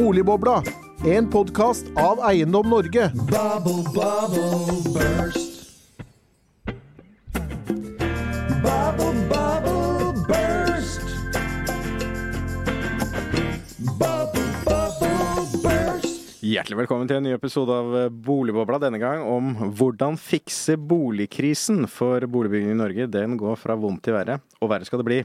Boligbobla, en podkast av Eiendom Norge. Bubble, bubble, burst. Bubble, bubble, burst. Bubble, bubble, burst. Hjertelig velkommen til en ny episode av eh, Boligbobla. Denne gang om hvordan fikse boligkrisen. For boligbygging i Norge den går fra vondt til verre, og verre skal det bli.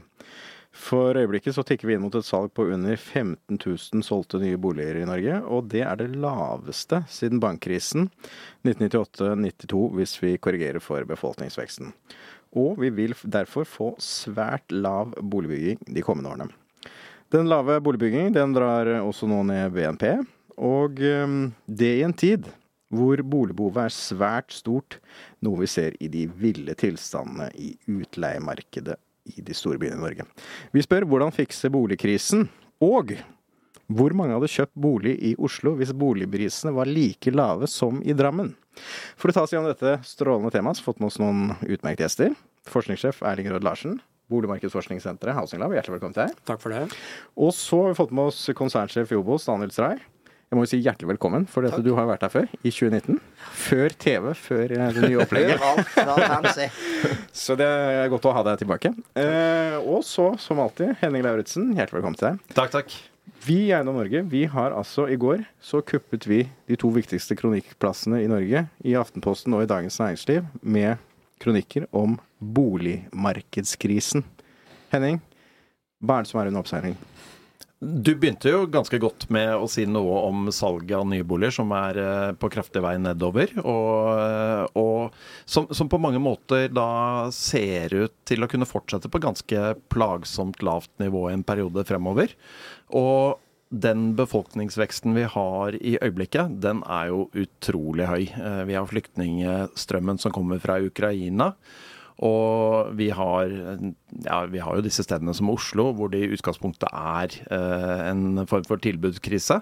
For øyeblikket så tikker vi inn mot et salg på under 15 000 solgte nye boliger i Norge. Og det er det laveste siden bankkrisen 1998-92 hvis vi korrigerer for befolkningsveksten. Og vi vil derfor få svært lav boligbygging de kommende årene. Den lave boligbyggingen den drar også nå ned BNP, og det i en tid hvor boligbehovet er svært stort, noe vi ser i de ville tilstandene i utleiemarkedet i de store byene i Norge. Vi spør hvordan fikse boligkrisen, og hvor mange hadde kjøpt bolig i Oslo hvis boligprisene var like lave som i Drammen? For å ta oss gjennom dette strålende temaet, så har vi fått med oss noen utmerkede gjester. Forskningssjef Erling Rød Larsen, Boligmarkedsforskningssenteret, Housing Lab, hjertelig velkommen til deg. Takk for det. Og så har vi fått med oss konsernsjef i Obos, Daniel Stray. Jeg må jo si hjertelig velkommen, for dette, du har jo vært her før, i 2019. Før TV, før eh, det nye opplegget. Så det er godt å ha deg tilbake. Eh, og så, som alltid, Henning Lauritzen, hjertelig velkommen til deg. Takk, takk. Vi i Eiendom Norge, vi har altså i går så kuppet vi de to viktigste kronikkplassene i Norge, i Aftenposten og i Dagens Næringsliv, med kronikker om boligmarkedskrisen. Henning, hva er det som er under oppseiling? Du begynte jo ganske godt med å si noe om salget av nye boliger, som er eh, på kraftig vei nedover. Og, eh, og som, som på mange måter da ser ut til å kunne fortsette på ganske plagsomt lavt nivå i en periode fremover. Og den befolkningsveksten vi har i øyeblikket, den er jo utrolig høy. Eh, Vi har flyktningstrømmen som kommer fra Ukraina. Og vi har, ja, vi har jo disse stedene som Oslo, hvor det i utgangspunktet er eh, en form for tilbudskrise.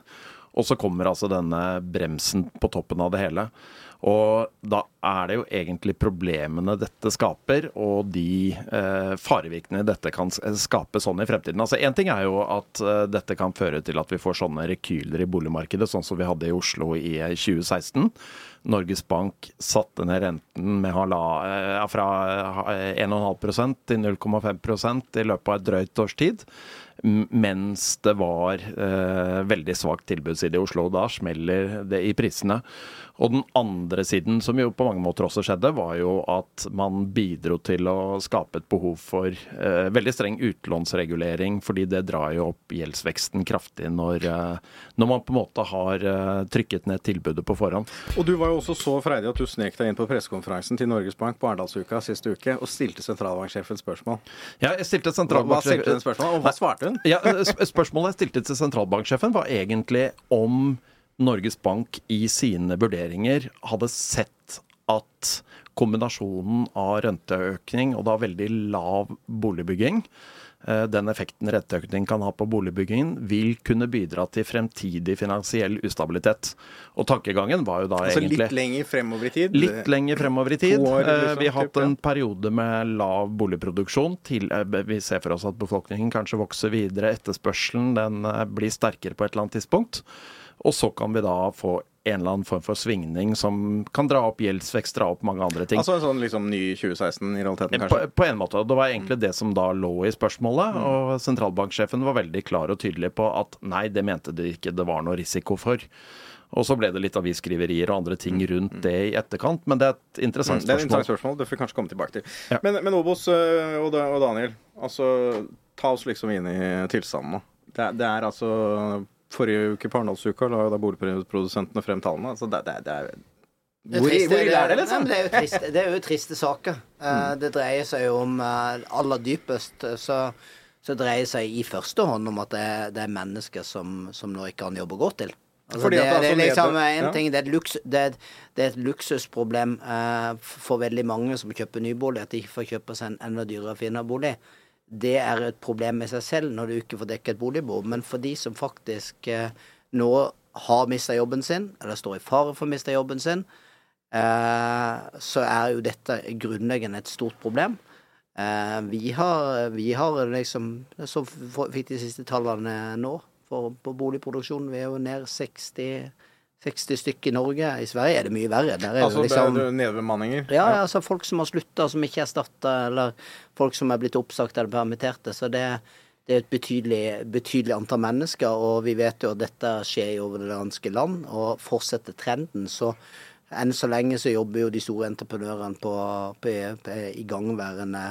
Og så kommer altså denne bremsen på toppen av det hele. Og da er det jo egentlig problemene dette skaper, og de eh, farevirkningene dette kan skape sånn i fremtiden. Altså Én ting er jo at eh, dette kan føre til at vi får sånne rekyler i boligmarkedet, sånn som vi hadde i Oslo i eh, 2016. Norges Bank satte ned renten med hala, eh, fra eh, 1,5% til 0,5% i løpet av et drøyt års tid. Mens det var eh, veldig svakt tilbudsside i Oslo. Da smeller det i prisene. Og den andre siden, som jo på mange måter også skjedde, var jo at man bidro til å skape et behov for eh, veldig streng utlånsregulering, fordi det drar jo opp gjeldsveksten kraftig når, eh, når man på en måte har eh, trykket ned tilbudet på forhånd. Og du var jo også så freidig at du snek deg inn på pressekonferansen til Norges Bank på Arendalsuka siste uke og stilte sentralbanksjefen spørsmål. Ja, jeg stilte Hva, hva sentralbanksjefen stilte den spørsmålet, og hva svarte hun? Ja, Spørsmålet jeg stilte til sentralbanksjefen, var egentlig om Norges Bank i sine vurderinger hadde sett at kombinasjonen av renteøkning og da veldig lav boligbygging, eh, den effekten renteøkning kan ha på boligbyggingen, vil kunne bidra til fremtidig finansiell ustabilitet. Og tankegangen var jo da Altså egentlig litt lenger fremover i tid? Litt lenger fremover i tid. Liksom, vi har hatt en periode med lav boligproduksjon. Til, eh, vi ser for oss at befolkningen kanskje vokser videre. Etterspørselen den blir sterkere på et eller annet tidspunkt. Og så kan vi da få en eller annen form for svingning som kan dra opp gjeldsvekst, dra opp mange andre ting. Altså en sånn liksom ny 2016 i realiteten, kanskje? på en måte. Det var egentlig det som da lå i spørsmålet. Og sentralbanksjefen var veldig klar og tydelig på at nei, det mente de ikke det var noe risiko for. Og så ble det litt avisskriverier og andre ting rundt det i etterkant, men det er et interessant spørsmål. Det er et interessant spørsmål, det får vi kanskje komme tilbake til. Ja. Men, men Obos øh, og, Daniel, altså ta oss liksom inn i tilstanden nå. Det, det er altså Forrige uke på Arendalsuka la jo da boligprodusentene frem tallene. Altså det, det, det er Det Hvor, trist, hvor ille er det, liksom? det, er triste, det er jo triste saker. Eh, Det dreier seg jo om eh, aller dypest eh, så, så dreier seg i første hånd om at det det er mennesker som, som nå ikke har en jobb å gå til. Altså, det, det er det så er liksom en ting, det er et, luks, det er, det er et luksusproblem for veldig mange som kjøper nybolig, at de ikke får kjøpe seg en enda dyrere finnerbolig. Det er et problem i seg selv når du ikke får dekket et boligbehov. Men for de som faktisk eh, nå har mista jobben sin, eller står i fare for å miste jobben sin, eh, så er jo dette grunnleggende et stort problem. Eh, vi har, vi har liksom Så fikk de siste tallene nå. for, på boligproduksjonen. Vi er jo ned 60, 60 stykker i Norge. I Sverige er det mye verre. Der er Altså liksom er nedbemanninger? ja, ja, altså folk som har slutta, som ikke er erstatta, eller folk som er blitt oppsagt eller permitterte. Så det, det er et betydelig, betydelig antall mennesker, og vi vet jo at dette skjer over det ganske land. Og fortsetter trenden, så enn så lenge så jobber jo de store entreprenørene på, på, på igangværende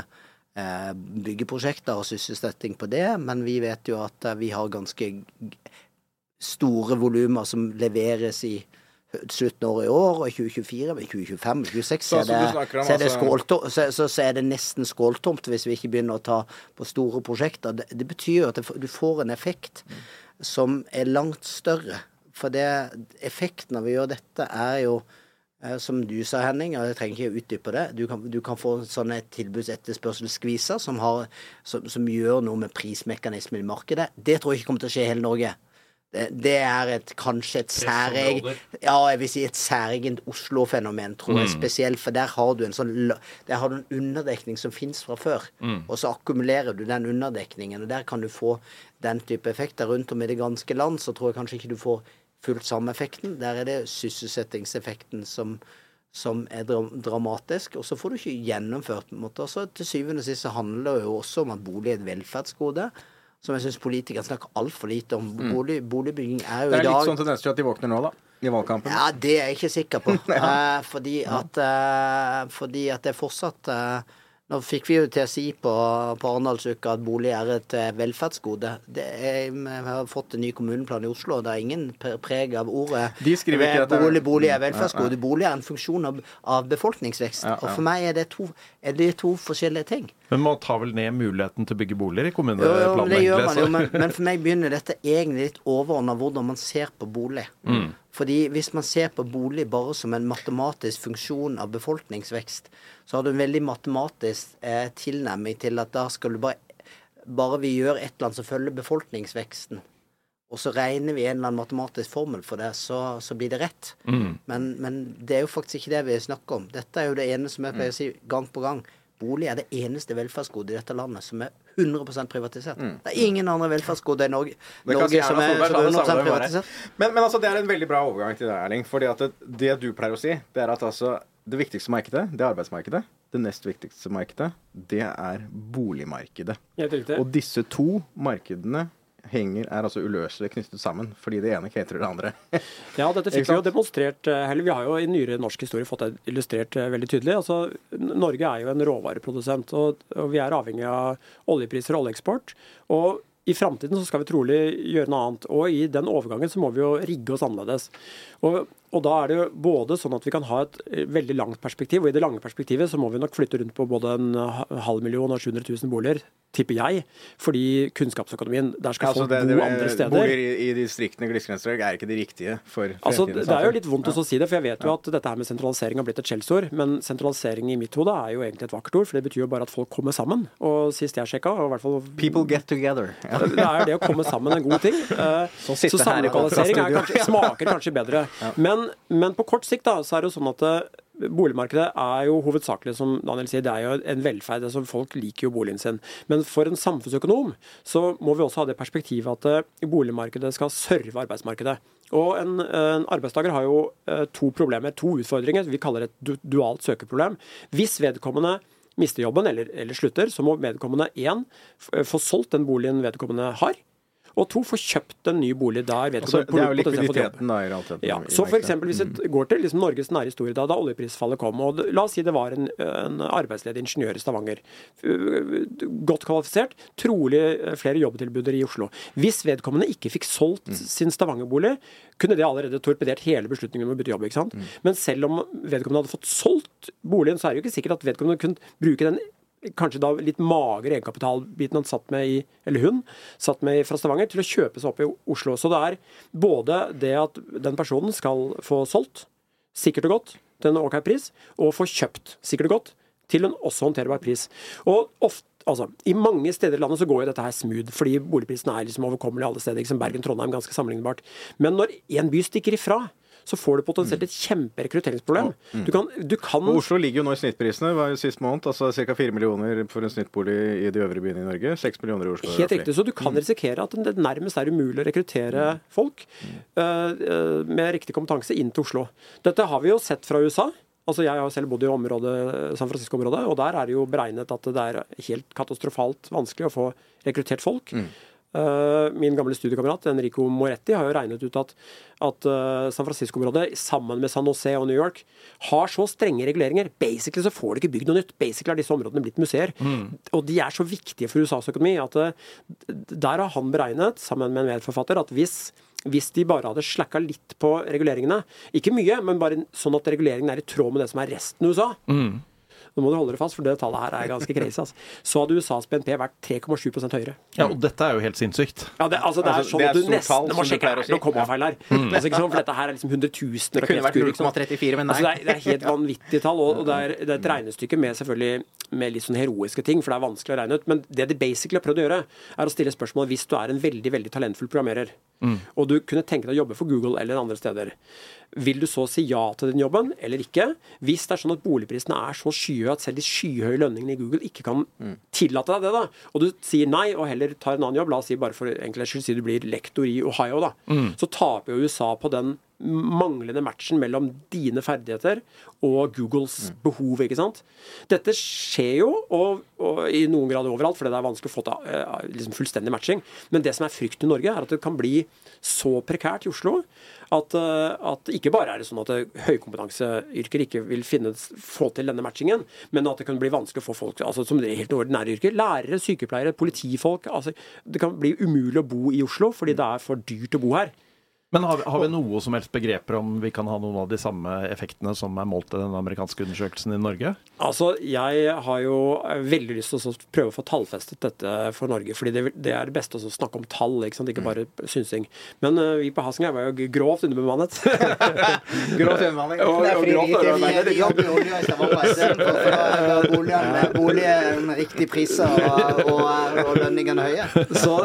eh, byggeprosjekter og sysselsetting på det, men vi vet jo at eh, vi har ganske store volumer som leveres i slutten av året i år og i 2024, men 2025, 2026 Så- det, om så, er altså- så, så, er det nesten skåltomt hvis vi ikke begynner å ta på store prosjekter. Det, det betyr jo at det, du får en effekt som er langt større. For det, effekten av å gjøre dette er jo eh, som du sa, Henning, og jeg trenger ikke å utdype det, du kan, du kan få sånne tilbudsetterspørselsskviser som, har- som, som gjør noe med prismekanismen i markedet. Det tror jeg ikke kommer til å skje i hele Norge. Det, det er et, kanskje et særeg, ja, jeg vil si et særegent Oslo-fenomen, tror jeg spesielt. For der har du en sånn Der har du en underdekning som fins fra før. Og så akkumulerer du den underdekningen, og der kan du få den type effekter rundt om i det ganske land. Så tror jeg kanskje ikke du får fullt samme effekten. Der er det sysselsettingseffekten som som er dra dramatisk, og så får du ikke gjennomført. på en måte. Og så Til syvende og sist så handler det jo også om at bolig er et velferdsgode, som jeg syns politikere snakker altfor lite om. Bolig, boligbygging er jo i dag Det er dag litt sånn tendens til at de våkner nå, da. I valgkampen. ja, det er jeg ikke sikker på. eh, fordi, at, eh, fordi at det fortsatt eh, Nå fikk vi jo til å si på, på Arendalsuka at bolig er et eh, velferdsgode. Det er, vi har fått en ny kommuneplan i Oslo, og det er ingen preg av ordet De skriver ikke dette. er- bolig, bolig er Mm, velferdsgode. Bolig er en funksjon av, av befolkningsvekst. Ja, Og for meg er det to, er det to forskjellige ting. Men man tar vel ned muligheten til å bygge boliger i Jo, jo, det gjør man jo, men, men for meg begynner dette egentlig litt overordna hvordan man ser på bolig. Mm. Fordi hvis man ser på bolig bare som en matematisk funksjon av befolkningsvekst, så har du en veldig matematisk eh, tilnærming til at da skal du bare Bare vi gjør et eller annet som følger befolkningsveksten, og så regner vi en eller annen matematisk formel for det, så, så blir det rett. Mm. Men, men det er jo faktisk ikke det vi snakker om. Dette er jo det ene som jeg Mm. pleier å si gang på gang. Bolig er det eneste velferdsgodet i dette landet som er 100% privatisert. Det er ingen andre velferdsgoder i Norge, Mm. Det Norge som er som er 100 det privatisert. Men, men altså, det er en veldig bra overgang til det, Erling. Fordi at det, det du pleier å si, det er at altså det viktigste markedet, det er arbeidsmarkedet. Det nest viktigste markedet, det er boligmarkedet. Og disse to markedene henger, er altså uløselig knyttet sammen, fordi det ene caterer det andre. Ja, dette fikk vi jo demonstrert eh, Eller vi har jo i nyere norsk historie fått det illustrert eh, veldig tydelig. Altså, Norge er jo en råvareprodusent, og, og vi er avhengig av oljepriser og oljeeksport. Og i framtiden så skal vi trolig gjøre noe annet. Og i den overgangen så må vi jo rigge oss annerledes. Og, og da er det jo både sånn at vi kan ha et eh, veldig langt perspektiv, og i det lange perspektivet så må vi nok flytte rundt på både en halv million og 700 000 boliger, tipper jeg. Fordi kunnskapsøkonomien, der skal Altså, folk det, det, bo andre steder. boliger i, i distriktene grisgrensestrøk er ikke de riktige for Altså, fremtidens det er jo litt vondt å si det, for jeg vet jo at dette her med sentralisering har blitt et skjellsord. Men sentralisering i mitt hode er jo egentlig et vakkert ord, for det betyr jo bare at folk kommer sammen. Og sist jeg sjekka, og i hvert fall People get together. Ja. det er det å komme sammen en god ting. Eh, Så her samlokalisering er kanskje, smaker kanskje bedre. Men, men på kort sikt da, så er det jo sånn at eh, Boligmarkedet er jo hovedsakelig, som Daniel sier, det er jo en velferd. altså Folk liker jo boligen sin. Men for en samfunnsøkonom så må vi også ha det perspektivet at eh, boligmarkedet skal serve arbeidsmarkedet. Og en, en arbeidstaker har jo eh, to problemer, to utfordringer. Vi kaller det et dualt søkeproblem. Hvis vedkommende mister jobben eller, eller slutter, så må vedkommende én få solgt den boligen vedkommende har. Og to få kjøpt en ny bolig der Altså, vedkommende det er jo får likviditeten da i realiteten. Ja, så for eksempel Hvis vi går til liksom Norges nære historie, da, da oljeprisfallet kom og det, La oss si det var en, en arbeidsledig ingeniør i Stavanger. Godt kvalifisert. Trolig uh, flere jobbtilbuder i Oslo. Hvis vedkommende ikke fikk solgt Mm. sin Stavanger-bolig, kunne det allerede torpedert hele beslutningen om å bytte jobb. ikke Mm. sant? Men selv om vedkommende hadde fått solgt boligen, så er det jo ikke sikkert at vedkommende kunne bruke den kanskje da litt magre egenkapitalbiten han satt med i, eller hun, satt med fra Stavanger, til å kjøpe seg opp i Oslo. Så det er både det at den personen skal få solgt, sikkert og godt, til en ok pris, og få kjøpt, sikkert og godt, til en også håndterbar pris. Og ofte Altså, I mange steder i landet så går jo dette her smooth, fordi boligprisene er liksom overkommelige alle steder. Liksom Bergen, Trondheim, ganske sammenlignbart. Men når en by stikker ifra, så får du potensielt et kjemperekrutteringsproblem. Du kan, du kan Oslo ligger jo nå i snittprisene. hver sist måned, altså Ca. 4 millioner for en snittbolig i de øvrige byene i Norge. 6 millioner i Oslo. Helt riktig. Så du kan risikere at det nærmest er umulig å rekruttere folk eh, eh, med riktig kompetanse inn til Oslo. Dette har vi jo sett fra USA. Altså Jeg har selv bodd i området, San Francisco-området, og der er det jo beregnet at det er helt katastrofalt vanskelig å få rekruttert folk. Eh, min gamle studiekamerat Enrico Moretti har jo regnet ut at, at eh, San Francisco-området sammen med San Jose og New York har så strenge reguleringer. Basically så får de ikke bygd noe nytt. Basically er disse områdene blitt museer. Og de er så viktige for USAs økonomi at eh, der har han beregnet, sammen med en medforfatter, at hvis hvis de bare hadde slacka litt på reguleringene, ikke mye, men bare sånn at reguleringen er i tråd med det som er resten av USA, nå må du holde deg fast, for det tallet her er ganske crazy. Altså. Så hadde USAs BNP vært 3,7% høyere. Ja, og dette er jo helt sinnssykt. Ja, det, altså, det er Altså, sånn at du nesten må som sjekke her, å kommer kommafeil her. Altså, ikke sånn, For dette her er liksom hundretusener Det kunne vært kreftkurer, 0,34, men nei. Altså, det, er, det er helt vanvittige tall, og, og det, er, det er et regnestykke med selvfølgelig med litt sånn heroiske ting, for det er vanskelig å regne ut. Men det de basically har prøvd å gjøre, er å stille spørsmål hvis du er en veldig veldig talentfull programmerer, og du kunne tenke deg å jobbe for Google eller andre steder. Vil du så si ja til den jobben eller ikke? Hvis det er sånn at boligprisene er så skyhøye at selv de skyhøye lønningene i Google ikke kan tillate deg det, da, og du sier nei og heller tar en annen jobb, la oss si bare for enkelhets skyld si du blir lektor i Ohio, da, så taper jo USA på den manglende matchen mellom dine ferdigheter og Googles behov. ikke sant? Dette skjer jo, og, og i noen grad overalt, fordi det er vanskelig å få til eh, liksom fullstendig matching. Men det som er frykten i Norge, er at det kan bli så prekært i Oslo at, eh, at ikke bare er det sånn at høykompetanseyrker ikke vil finne, få til denne matchingen, men at det kan bli vanskelig å få folk altså, som det er helt ordinære yrker. Lærere, sykepleiere, politifolk. altså Det kan bli umulig å bo i Oslo fordi det er for dyrt å bo her. Men har vi, har vi noe som helst begreper om vi kan ha noen av de samme effektene som er målt i den amerikanske undersøkelsen i Norge? Altså, Jeg har jo veldig lyst til å prøve å få tallfestet dette for Norge. fordi det, det er det beste å snakke om tall, ikke sant? ikke bare synsing. Men uh, vi på Hasingen var jo grovt underbemannet. Grovt underbemannet. Og, Det og fordi grovt de ikke underarbeidet, vil ikke sant? jobbe i olja i Stavanger istedenfor, for er boliger med riktige priser og, og, og lønningene høye. Så,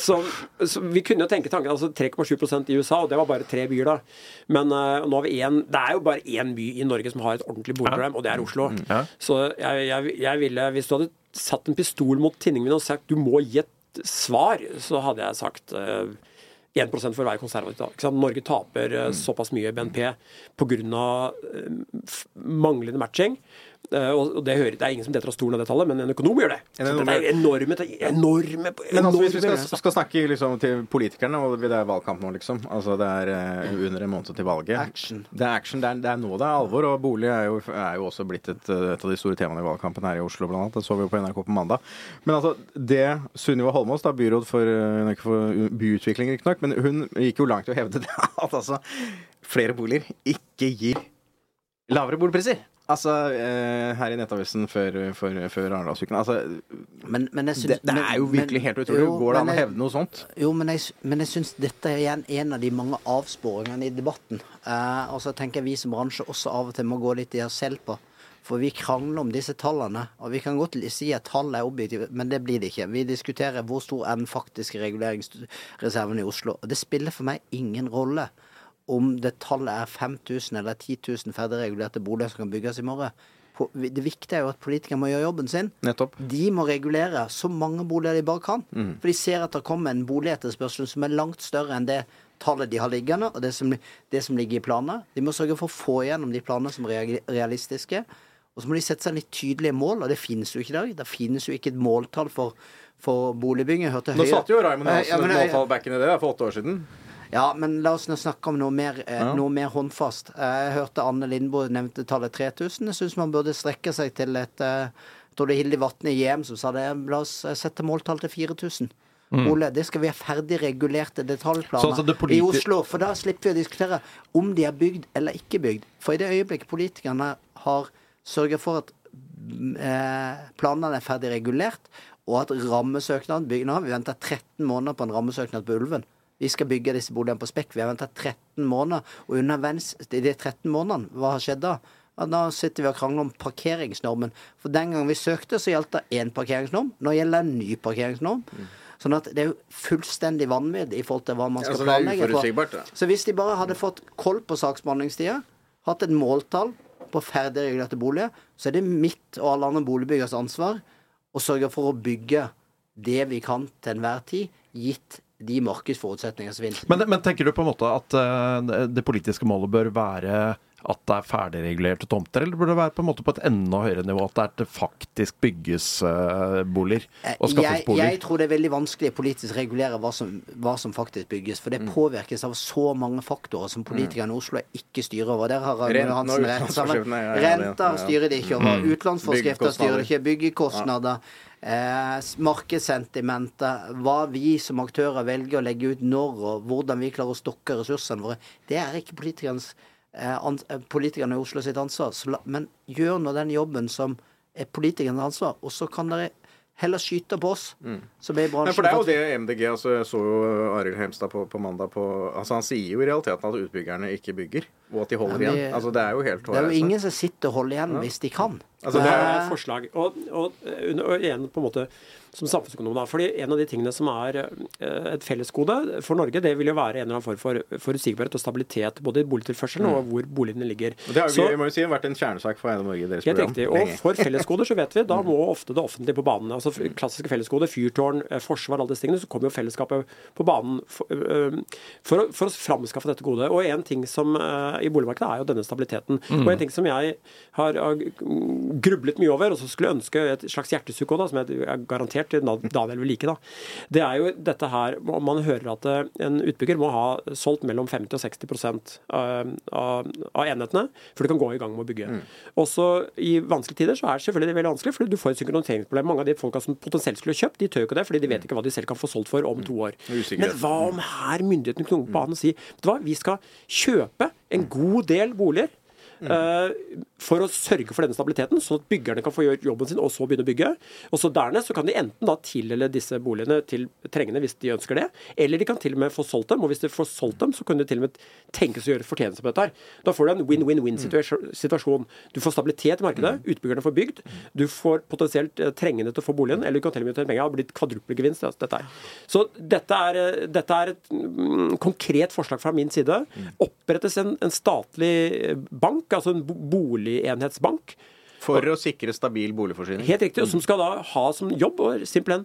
så, så vi kunne jo tenke tanken altså 3,7 i USA, og det var bare tre byer da. Men uh, nå har vi en, det er jo bare én by i Norge som har et ordentlig boligproblem, og det er Oslo. Ja. Så jeg, jeg, jeg ville, hvis du hadde satt en pistol mot tinningen min og sagt du må gi et svar, så hadde jeg sagt uh, 1 for å være konservativ. Norge taper eh, såpass mye BNP pga. Uh, manglende matching. Eh, og det, hører, det er ingen som detter av stolen av det tallet, men en økonom gjør det. En Så det er enorme, enorme, Men altså, hvis vi skal, skal snakke liksom til politikerne, og det er valgkamp nå, liksom Altså det er eh, under en måned til valget. Action. Det er action, det er, det er nå det er alvor. Og bolig er jo, er jo også blitt et, eh, et av de store temaene i valgkampen her i Oslo, blant annet. Det så vi jo på NRK på mandag. Men altså, det Sunniva Holmås, da, byråd for, for byutvikling, riktignok, men hun gikk jo langt i å hevde det at altså flere boliger ikke gir lavere boligpriser. Altså, eh, her i Nettavisen før, før, før Arendalsuken. Altså, Men, men syns- det, det er jo virkelig men- helt utrolig. jo, Går det an å hevde noe sånt? Jo, men jeg, men jeg syns dette er igjen en av de mange avsporingene i debatten. Eh, og så tenker jeg vi som bransje også av og til må gå litt i oss selv på. For vi krangler om disse tallene. Og vi kan godt si at tall er objektive, men det blir det ikke. Vi diskuterer hvor stor er den faktiske reguleringsreserven i Oslo. Og det spiller for meg ingen rolle om det tallet er 5000 eller 10 000 ferdigregulerte boliger som kan bygges i morgen. Det viktige er jo at politikerne må gjøre jobben sin. Nettopp. De må regulere så mange boliger de bare kan. For de ser at det kommer en boligetterspørsel som er langt større enn det tallet de har liggende, og det som, det som ligger i planene. De må sørge for å få igjennom de planene som er realistiske. Og så må de sette seg litt tydelige mål, og det finnes jo ikke i dag. Det finnes jo ikke et måltall for, for boligbygging. Nå satt jo Raymond Eh, Johansen et måltall back in i det for åtte år siden. Ja, men la oss nå snakke om noe mer, eh, Ja. noe mer håndfast. Eh, Jeg hørte Anne Lindboe nevnte tallet 3000. Jeg syns man burde strekke seg til et eh, Jeg tror det er Hilde Vatne i JM som sa det. La oss eh, sette måltall til 4000. Ole, det skal vi ha ferdig regulerte detaljplaner Så altså det i Oslo. For da slipper vi å diskutere om de er bygd eller ikke bygd. For i det øyeblikket politikerne har sørget for at mm, eh, planene er ferdig regulert, og at rammesøknaden bygger Nå vi venter 13 måneder på en rammesøknad på Ulven. Vi skal bygge disse boligene på Spekk. Vi har venta 13 måneder. Og underveis i de 13 månedene, hva har skjedd da? Ja, da sitter vi og krangler om parkeringsnormen. For den gangen vi søkte, så gjaldt det én parkeringsnorm. Nå gjelder det en ny parkeringsnorm. Sånn at det er jo fullstendig vanvidd i forhold til hva man skal Altså, er planlegge. Så hvis de bare hadde fått koll på saksbehandlingstida, hatt et måltall på ferdigregulerte boliger, så er det mitt og alle andre boligbyggers ansvar å sørge for å bygge det vi kan til enhver tid, gitt de markedsforutsetningene som finnes. Men, men tenker du på en måte at eh, det politiske målet bør være at det er ferdigregulerte tomter, eller burde det være på en måte på et enda høyere nivå? At det, er, til faktisk bygges uh, boliger og skaffes jeg, boliger? jeg tror det er veldig vanskelig politisk å regulere hva som, hva som faktisk bygges. For det Mm. påvirkes av så mange faktorer som politikerne i Oslo ikke styrer over. Der har Ragnhild Hansen rett. sammen. ja, ja, Renter styrer de ikke over. Utlånsforskrifter styrer de ikke. Byggekostnader. Eh, markedssentimentet. Hva vi som aktører velger å legge ut når, og hvordan vi klarer å stokke ressursene våre. Det er ikke politikernes eh, eh, politikerne i Oslo sitt ansvar. Men gjør nå den jobben som er politikernes ansvar, og så kan dere heller skyte på oss, som er i bransjen. bransjen. for det er jo det MDG altså, Jeg så jo Arild Hemstad på, på mandag på altså Han sier jo i realiteten at utbyggerne ikke bygger, og at de holder Ja, men- igjen. Altså, det er jo helt Det er jo ingen som sitter og holder igjen hvis de kan. Altså, Det er er, et forslag. Og, og, og igjen på en måte som samfunnsøkonom, da. fordi en av de tingene som er eh, et fellesgode for Norge, det vil jo være en eller annen form for forutsigbarhet og stabilitet både i boligtilførselen og hvor boligene ligger. Og det har jo, jeg må jo si, vært en kjernesak for Eiendom Norge i deres program. riktig. Og for fellesgoder så vet vi, da må ofte det offentlige på banen. Altså klassiske fellesgoder, fyrtårn, eh, forsvar, alle disse tingene. Så kommer jo fellesskapet på banen for, øh, for, for å framskaffe dette godet. Og en ting som i boligmarkedet er jo denne stabiliteten. Og en ting som jeg har, grublet mye over, og så skulle ønske et slags hjertesukk som jeg er garantert Daniel vil like, da. Det er jo dette her Man hører at eh, en utbygger må ha solgt mellom 50 og 60 av, av, av enhetene før du kan gå i gang med å bygge. Også i vanskelige tider så er det selvfølgelig det veldig vanskelig, fordi du får et synkroniseringsproblem. Mange av de folka som potensielt skulle kjøpt, de tør jo ikke det, fordi de vet ikke hva de selv kan få solgt for om to år. Men hva om her myndighetene kunne på banen og sier vet du hva, vi skal kjøpe en god del boliger eh, for å sørge for denne stabiliteten, sånn at byggerne kan få gjøre jobben sin og så begynne å bygge. Og så Dernest så kan de enten da tildele disse boligene til trengende hvis de ønsker det, eller de kan til og med få solgt dem. Og hvis de får solgt dem, så kan de til og med tenkes å gjøre fortjeneste på dette. her. Da får du en win-win-win-situasjon. Du får stabilitet i markedet, utbyggerne får bygd, du får potensielt eh, trengende til å få boligen, eller du kan til og med tjene penger. Det har blitt kvadruple gevinst. altså, Dette her. Så dette er, eh, dette er et mm, konkret forslag fra min side. Opprettes en, en statlig eh, bank, altså en boligenhetsbank. For å sikre stabil boligforsyning. Helt riktig, og som skal da ha som jobb å simpelthen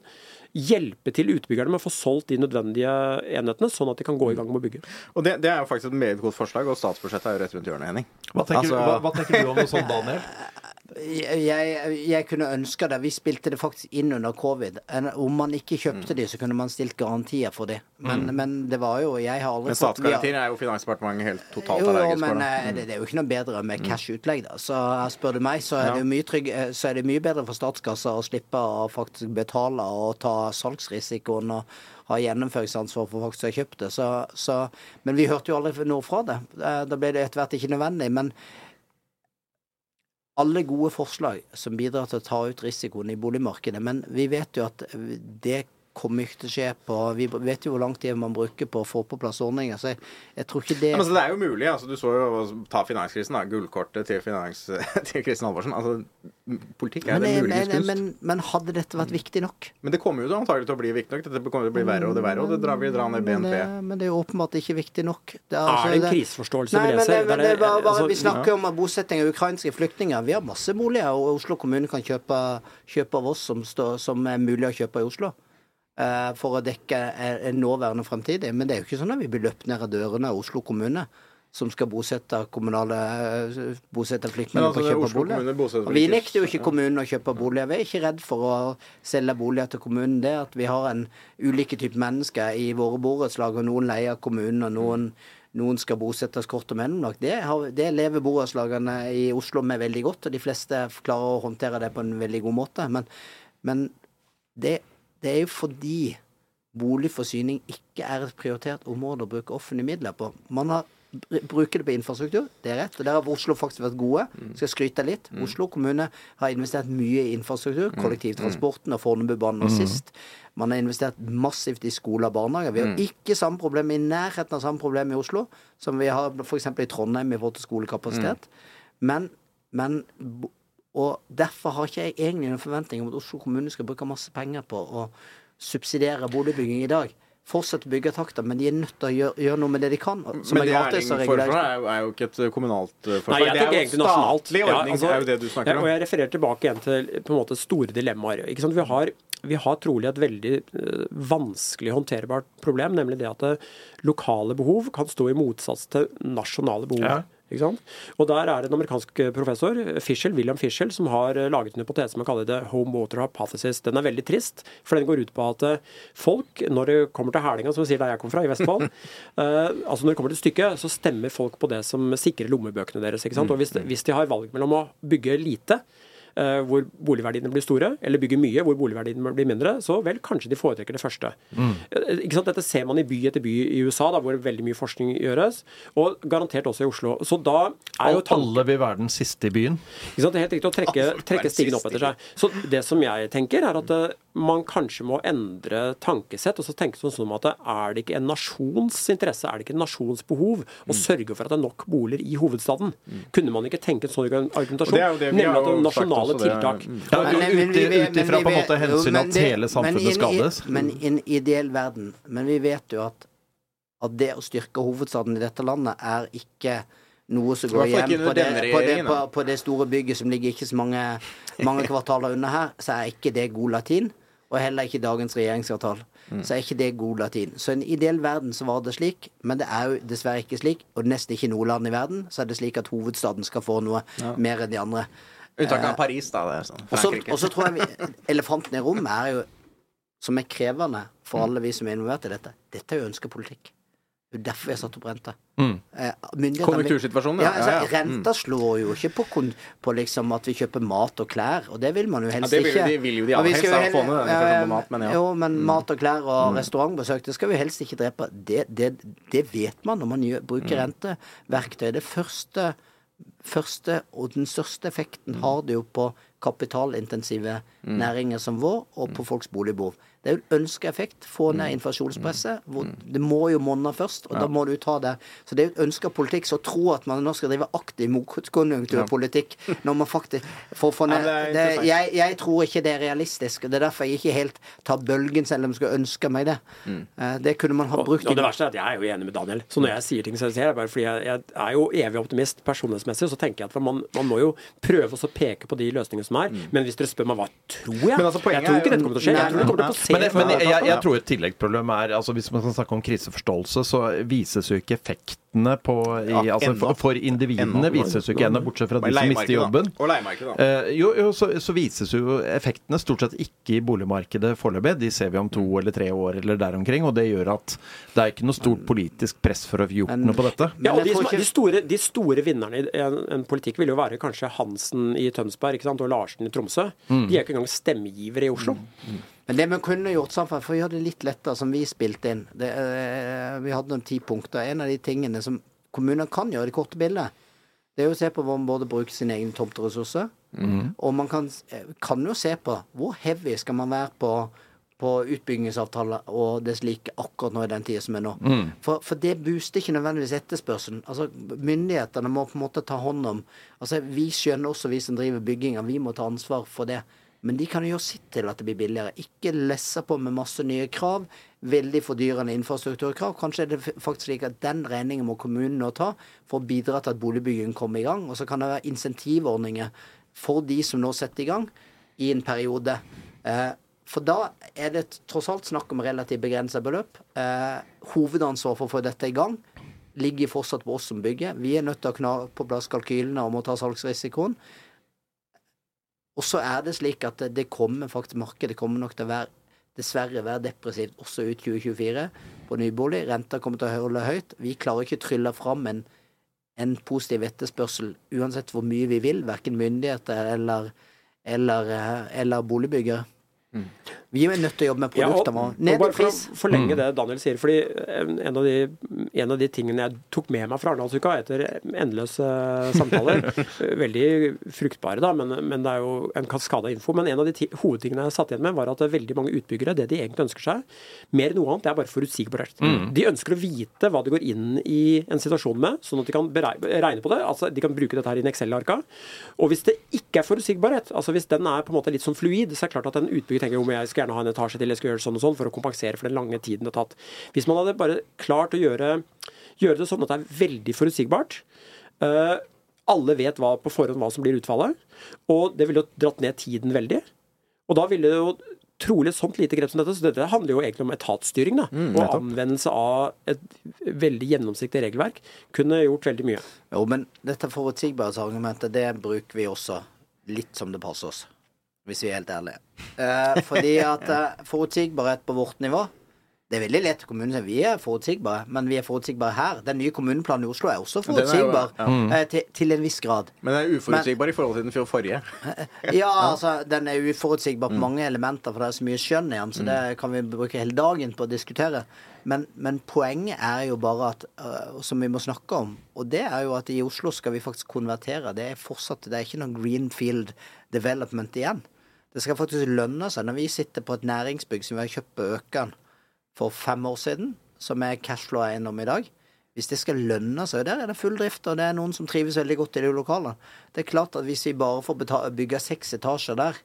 hjelpe til utbyggerne med å få solgt de nødvendige enhetene, sånn at de kan gå i gang med å bygge. Og det, det er jo faktisk et meget godt forslag, og statsbudsjettet er jo rett rundt hjørnet, Henning. Hva tenker, Altså- hva, hva tenker du om noe sånt, Daniel? Jeg, jeg, kunne ønske det. Vi spilte det faktisk inn under covid. Om man ikke kjøpte de, så kunne man stilt garantier for de. Men, men det var jo Jeg har aldri Men fått vi er jo Finansdepartementet helt totalt Jo, allergisk for. eh, det, det er jo ikke noe bedre med cash-utlegg, da. Så spør du meg, så er, det mye trygg, eh, så er det mye bedre for statskassa å slippe å faktisk betale og ta salgsrisikoen og ha gjennomføringsansvar for folk som har kjøpt det. Så, så, men vi hørte jo aldri noe fra det. Eh, Da ble det etter hvert ikke nødvendig. Men alle gode forslag som bidrar til å ta ut risikoen i boligmarkedet. Men vi vet jo at det kommer ikke til å skje på Vi vet jo hvor lang tid man bruker på å få på plass ordninger, så jeg, jeg tror ikke det Ja, men altså, det er jo mulig. altså Du så jo ta finanskrisen, da. Gullkortet til, finans, til Kristin Halvorsen. Altså, politikk er men, det muligens men, kunst. men, men hadde dette vært viktig nok? Men det kommer jo antagelig til å bli viktig nok. Dette kommer til å bli verre og det verre, og det drar, vil dra ned Men BNP. det, men det er jo åpenbart ikke viktig nok. Det Er det en kriseforståelse vi men, leser? men er bare, bare, altså, vi snakker om bosetting av ukrainske flyktninger. Vi har masse boliger, og Oslo kommune kan kjøpe, kjøpe av oss som, som er mulig å kjøpe i Oslo. Eh, for å dekke eh, en nåværende og fremtidig. Men det er jo ikke sånn at vi blir løpt ned av dørene av Oslo kommune. Som skal bosette kommunale eh, bosette flyktninger altså, på å kjøpe bolig. Og vi nekter jo ikke kommunen å kjøpe boliger. Vi er ikke redd for å selge boliger til kommunen. Det at vi har en ulike typer mennesker i våre borettslag, og noen leier kommunen, og noen, noen skal bosettes kort og mellomlagt, det, har, det lever borettslagene i Oslo med veldig godt, og de fleste klarer å håndtere det på en veldig god måte. Men, men det, det er jo fordi boligforsyning ikke er et prioritert område å bruke offentlige midler på. Man har br- bruker det på infrastruktur, det er rett. Og der har Oslo faktisk vært gode. Skal skryte litt. Oslo kommune har investert mye i infrastruktur. Kollektivtransporten og Fornebubanen og sist. Man har investert massivt i skoler og barnehager. Vi har ikke samme problem i nærheten av samme problem i Oslo som vi har f.eks. i Trondheim i forhold til skolekapasitet. Men, men Og derfor har ikke jeg egentlig en forventning om at Oslo kommune skal bruke masse penger på å subsidiere boligbygging i dag. Fortsette byggetakter, men de er nødt til å gjøre, gjøre noe med det de kan. Som Men er det gratis Erling og foreslår, regulert. er er jo ikke et kommunalt uh, forslag. Nei, jeg det er jo egentlig nasjonalt. statlig Ja, ordning, altså, er jo det du ja, snakker og jeg refererer tilbake igjen til på en måte store dilemmaer. Ikke sant? Vi, har, vi har trolig et veldig eh, vanskelig håndterbart problem, nemlig det at eh, lokale behov kan stå i motsats til nasjonale behov. Ja. Og Der er det en amerikansk professor, Fischel, William Fischel, som har eh, laget en hypotese som han kaller det home water hypothesis. Den er veldig trist, for den går ut på at eh, folk, når det kommer til Hælinga, som vi sier der jeg kommer fra, i Vestfold, uh, altså når det kommer til stykket, så stemmer folk på det som sikrer lommebøkene deres. sant? Og hvis, hvis de har valg mellom å bygge lite, eh, hvor boligverdiene blir store, eller bygger mye, hvor boligverdiene blir mindre, så vel, kanskje de foretrekker det første. Mm. Ikke sant? Dette ser man i by etter by i USA, da, hvor veldig mye forskning gjøres, og garantert også i Oslo. Så da er jo tanken Alle vil være den siste i byen. ikke sant? Det er helt riktig å trekke, trekke stigen opp etter seg. Så det som jeg tenker, er at eh, man kanskje må endre tankesett og så tenke sånn som at er det ikke en nasjons interesse, er det ikke en nasjons behov å sørge for at det er nok boliger i hovedstaden? Kunne man ikke tenke en sånn argumentasjon? Det det Nemlig at det er nasjonale tiltak. Mm. Ja, ut- ifra men på en måte vet- hensyn at hele samfunnet i skades. Men i en ideell verden. Men vi vet jo at, at det å styrke hovedstaden i dette landet er ikke noe som går hjem igjen på det, på, det, på, på det store bygget som ligger ikke så mange, mange kvartaler unna her, så er ikke det god latin. Og heller ikke dagens regjeringskvartal. Mm. Så er ikke det god latin. Så i en ideell verden så var det slik, men det er jo dessverre ikke slik. Og nesten ikke noe land i verden så er det slik at hovedstaden skal få noe mer enn de andre. Unntaket av Paris, da. Det er sånn. Og så- Og så tror jeg vi, elefanten i rommet er jo som er krevende for alle vi som er involvert i dette. Dette er jo ønskepolitikk. Det er derfor vi har satt opp renta. Mm. Eh, Konjunktursituasjonen, ja. ja. Altså, Ja, ja. Renta slår jo ikke på, kun, på liksom at vi kjøper mat og klær, og det vil man jo Ja, helst det vil, ikke. de vil jo de aller helst jo få ned den inflasjonen på mat, men ja. Mm. Jo, men mat og klær og restaurantbesøk, det skal vi helst ikke drepe. Det, det, det vet man når man bruker Mm. renteverktøy. Det første, første og den største effekten Mm. har det jo på kapitalintensive næringer som vår, og Mm. på folks boligbehov. Det er jo ønskeeffekt. Få ned inflasjonspresset. Hvor det må jo monne først, og da må du ta det. Så det er jo et ønska politikk. Så å tro at man nå skal drive aktiv motkonjunkturpolitikk når man faktisk får få ned Ja, det jeg, jeg tror ikke det er realistisk. og Det er derfor jeg ikke helt tar bølgen, selv om jeg skulle ønske meg det. Eh, Det kunne man ha brukt og det verste er at jeg er jo enig med Daniel. Så når jeg sier ting, så sier jeg bare fordi jeg, jeg er jo evig optimist personlighetsmessig, så tenker jeg at man, man må jo prøve også å peke på de løsningene som er. Men hvis dere spør meg hva tror jeg Men altså, Jeg tror ikke dette kommer til å skje. Jeg tror det kommer til å Men, men jeg, jeg, jeg tror et tilleggsproblem er altså Hvis man skal snakke om kriseforståelse, så vises jo ikke effektene på i, Ja, altså, for, for individene Ennå. vises jo ikke ennå, bortsett fra de som mister jobben. da. Og leiemarkedet, da. Eh, jo, jo så, så vises jo effektene stort sett ikke i boligmarkedet foreløpig. De ser vi om to eller tre år eller der omkring, og det gjør at det er ikke noe stort politisk press for å få gjort Men- noe på dette. Ja, og de, som, ikke- de, store, de store vinnerne i en, en politikk vil jo være kanskje Hansen i Tønsberg ikke sant? og Larsen i Tromsø. De er ikke engang stemmegivere i Oslo. Men det vi kunne gjort sammen, for å gjøre det litt lettere, som vi spilte inn det, eh, Vi hadde noen ti punkter. En av de tingene som kommunene kan gjøre, det korte bildet, det er jo å se på hvor man både bruker sine egne tomteressurser, og man kan, kan jo se på hvor heavy skal man være på på utbyggingsavtaler og det slike akkurat nå i den tida som er nå. For, for det booster ikke nødvendigvis etterspørselen. Altså, Myndighetene må på en måte ta hånd om altså Vi skjønner også, vi som driver bygginga, vi må ta ansvar for det. Men de kan jo gjøre sitt til at det blir billigere. Ikke lesse på med masse nye krav. Veldig fordyrende infrastrukturkrav. Kanskje er det faktisk slik at den regningen må kommunen nå ta for å bidra til at boligbyggingen kommer i gang. Og så kan det være insentivordninger for de som nå setter i gang, i en periode. Eh, for da er det tross alt snakk om relativt begrensa beløp. Eh, hovedansvar for å få dette i gang ligger fortsatt på oss som bygger. Vi er nødt til å kna på plass kalkylene om å ta salgsrisikoen. Og så er det slik at det, kommer faktisk markedet kommer nok til å være dessverre være depressivt også ut 2024 på nybolig. Renta kommer til å holde høyt. Vi klarer ikke å trylle fram en, en positiv etterspørsel uansett hvor mye vi vil, verken myndigheter eller, eller, eh, eller boligbyggere. Vi er nødt til å jobbe med Ja, og, produktene våre. og Ned i bare for å forlenge det Daniel sier, fordi eh, en av, de, en av de tingene jeg tok med meg fra Arendalsuka etter endeløse samtaler, eh, veldig fruktbare, da, men, men det er jo en kaskade av info. Men en av de hovedtingene jeg satt igjen med, var at veldig mange utbyggere, det de egentlig ønsker seg, mer enn noe annet, det er bare forutsigbarhet. De ønsker å vite hva de går inn i en situasjon med, sånn at de kan regne på det. altså De kan bruke dette her i en Excel-arka. Og hvis det ikke er forutsigbarhet, altså hvis den er på en måte litt sånn fluid, så er det klart at en utbygger tenker om jeg skal skulle gjerne ha en etasje til, jeg skulle gjøre sånn og sånn, for å kompensere for den lange tiden det har tatt. Hvis man hadde bare klart å gjøre, gjøre det sånn at det er veldig forutsigbart, uh, alle vet hva, på forhånd hva som blir utfallet, og det ville jo dratt ned tiden veldig. Og da ville det jo trolig et sånt lite grep som dette, så dette handler jo egentlig om etatsstyring, da, og anvendelse av et veldig gjennomsiktig regelverk, kunne gjort veldig mye. Jo, men dette forutsigbarhetsargumentet, det bruker vi også litt som det passer oss. Hvis vi er helt ærlige. Eh, fordi at eh, forutsigbarhet på vårt nivå Det er veldig lett kommunen sier vi er forutsigbare, men vi er forutsigbare her. Den nye kommuneplanen i Oslo er også forutsigbar er jo- forutsigbar eh, til, til en viss grad. Men den er uforutsigbar i forhold til den forrige. Ja, altså, den er uforutsigbar på mange elementer, for det er så mye skjønn i den, så det kan vi bruke hele dagen på å diskutere. Men, men poenget er jo bare at, uh, som vi må snakke om, og det er jo at i Oslo skal vi faktisk konvertere. Det er fortsatt, det er ikke noe greenfield development igjen. Det skal faktisk lønne seg. Når vi sitter på et næringsbygg som vi har kjøpt på Økern for fem år siden, som er cashflow-eiendom i dag, hvis det skal lønne seg, og der er det full drift, og det er noen som trives veldig godt i de lokalene. Det er klart at hvis vi bare får bygge seks etasjer der,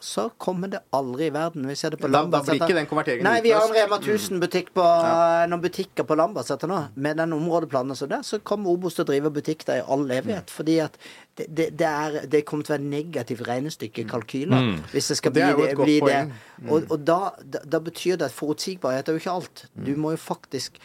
så kommer det aldri i verden. Vi ser det på Da- da blir ikke den konverteringen Nei, vi har en. Rema 1000-butikk på ja. noen butikker på Lambertseter nå. Med den områdeplanen som der, så kommer Obos til å drive butikk der i all evighet. Fordi at det, det, det, er, det kommer til å være negativt regnestykke, kalkyler, hvis det skal Det bli det. Bli det. poeng. Og, og da, da, da betyr det at forutsigbarhet er jo ikke alt. Du må jo faktisk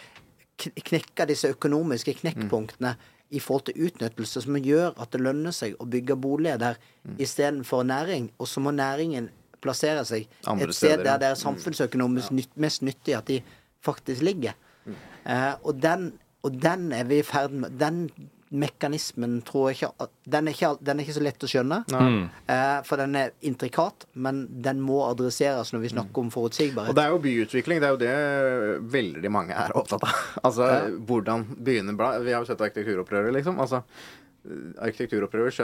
knekke disse økonomiske knekkpunktene i forhold til utnyttelse, som gjør at det lønner seg å bygge boliger der istedenfor næring. Og så må næringen plassere seg Andre et sted ja. der det er samfunnsøkonomisk nytt, mest nyttig at de faktisk ligger. Eh, og, den, og den er vi i ferd med Den mekanismen tror jeg ikke Den er ikke, den er ikke så lett å skjønne. Eh, for den er intrikat, men den må adresseres når vi snakker om forutsigbarhet. Og det er jo byutvikling. Det er jo det veldig mange er opptatt av. Altså hvordan byene bla Vi har jo sett arkitekturopprøret, liksom. Altså Arkitekturopprøret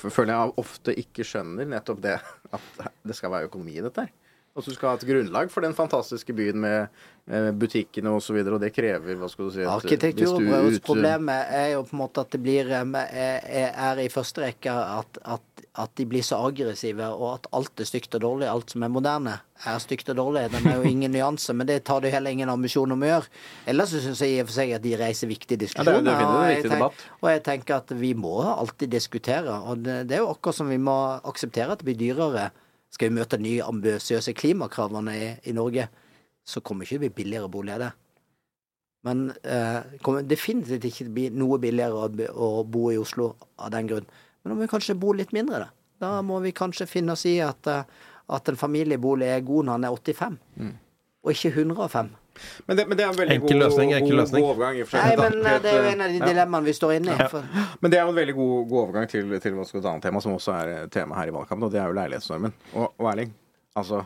føler jeg ofte ikke skjønner nettopp det at det skal være økonomi i dette her. Altså du skal ha et grunnlag for den fantastiske byen med eh, butikkene osv., og, så videre, og det krever hva skal du si et- hvis du Arkitekturopprørets ut- problemet er jo på en måte at det blir eh, er, i første rekke at, at, at de blir så aggressive, og at alt er stygt og dårlig. Alt som er moderne, er stygt og dårlig. Det er jo ingen nyanse, men det tar det heller ingen ambisjon om å gjøre. Ellers så syns jeg i og for seg at de reiser viktige Ja, er diskusjoner. definitivt og, jeg tenker, og jeg tenker at vi må alltid diskutere. Og det, det er jo akkurat som vi må akseptere at det blir dyrere. Skal vi møte de nye ambisiøse klimakravene i, i Norge, så kommer ikke det bli billigere boliger, det. Men eh, kommer definitivt ikke bli noe billigere å, bo i Oslo av den grunn. Men da må vi kanskje bo litt mindre, da. Da må vi kanskje finne oss i at, eh, at en familiebolig er god når han er 85, og ikke 105. Men det, men det er en veldig Enkel god, løsning, enkel god, løsning. god overgang. Nei, men eh, det er jo en av de Ja. dilemmaene vi står inne i. Ja. Men det er jo en veldig god, god overgang til, til et annet tema, som også er tema her i valgkampen, og det er jo leilighetsnormen. Og, og Erling, altså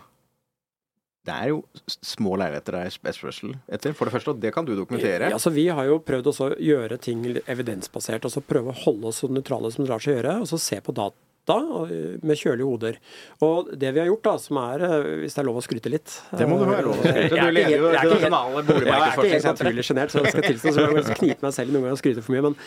Det er jo små leiligheter det er etterspørsel etter, for det første, og det kan du dokumentere. Ja, så Vi har jo prøvd også å gjøre ting evidensbasert, og så prøve å holde oss så nøytrale som det lar seg gjøre, og så se på data eh, med kjølige hoder. Og det vi har gjort, da, som er, eh, hvis det er lov å skryte litt Det må du ha lov til. Jeg er Du leder jo det nasjonale Ja, jeg er ikke helt naturlig sjenert, så jeg skal tilstå, så jeg kan knipe meg selv noen ganger og skryte for mye. Men,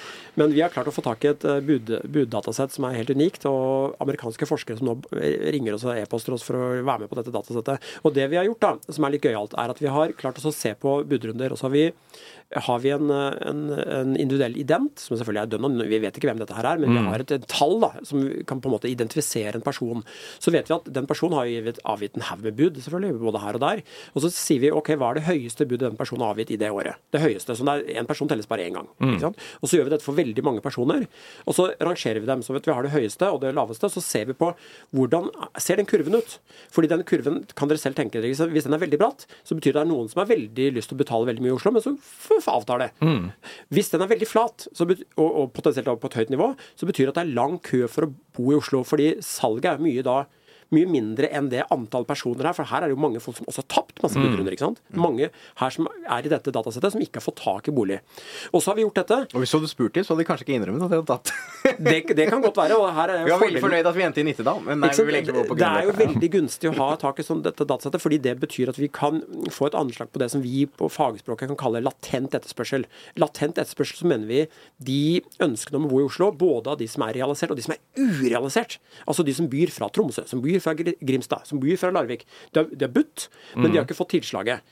men vi har klart å få tak i et eh, bud, buddatasett som er helt unikt, og amerikanske forskere som nå ringer oss og e-poster oss for å være med på dette datasettet. Og det vi har gjort, da, som er litt gøyalt, er at vi har klart å se på budrunder. Og så har vi, har vi en, eh, en, en individuell ident, som selvfølgelig er anonym. Vi vet ikke hvem dette her er, men vi har et, et tall da, som kan på en måte identifisere en person. Så vet vi at den personen har gitt, avgitt en haug med bud, selvfølgelig, både her og der. Og så sier vi ok, hva er det høyeste budet den personen har avgitt i det året? Det høyeste. Så er én person telles bare én gang. Sant? Og så gjør vi dette for veldig mange personer. Og så rangerer vi dem. Så vet vi har det høyeste og det laveste. Så ser vi på hvordan ser den kurven ut. Fordi den kurven kan dere selv tenke dere, hvis den er veldig bratt, så betyr det at det er noen som har veldig lyst til å betale veldig mye i Oslo, men så f- avtale. avtar det. Hvis den er veldig flat så bet og, og potensielt på et høyt nivå, så betyr det at det er lang kø for å bo i Oslo. Fordi salget er mye da mye mindre enn det antall personer her. For her er det jo mange folk som også har tapt masse budrunder. ikke sant? Mange her som er i dette datasettet, som ikke har fått tak i bolig. Og så har vi gjort dette. Og hvis du hadde spurt dem, så hadde de kanskje ikke innrømmet at de hadde tatt. Det, det kan godt være. og her er Vi var veldig fornøyd at vi endte i Nittedal, men nei, vi vil egentlig gå på grunn det er jo veldig gunstig å ha tak i sånn dette datasettet, fordi det betyr at vi kan få et anslag på det som vi på fagspråket kan kalle latent etterspørsel. Latent etterspørsel så mener vi de ønskene om å bo i Oslo, både av de som er realisert og de som er urealisert. Altså de som byr fra Tromsø, som byr fra Grimstad, som bor fra Larvik. De har, de har budt, men de har ikke fått tilslaget.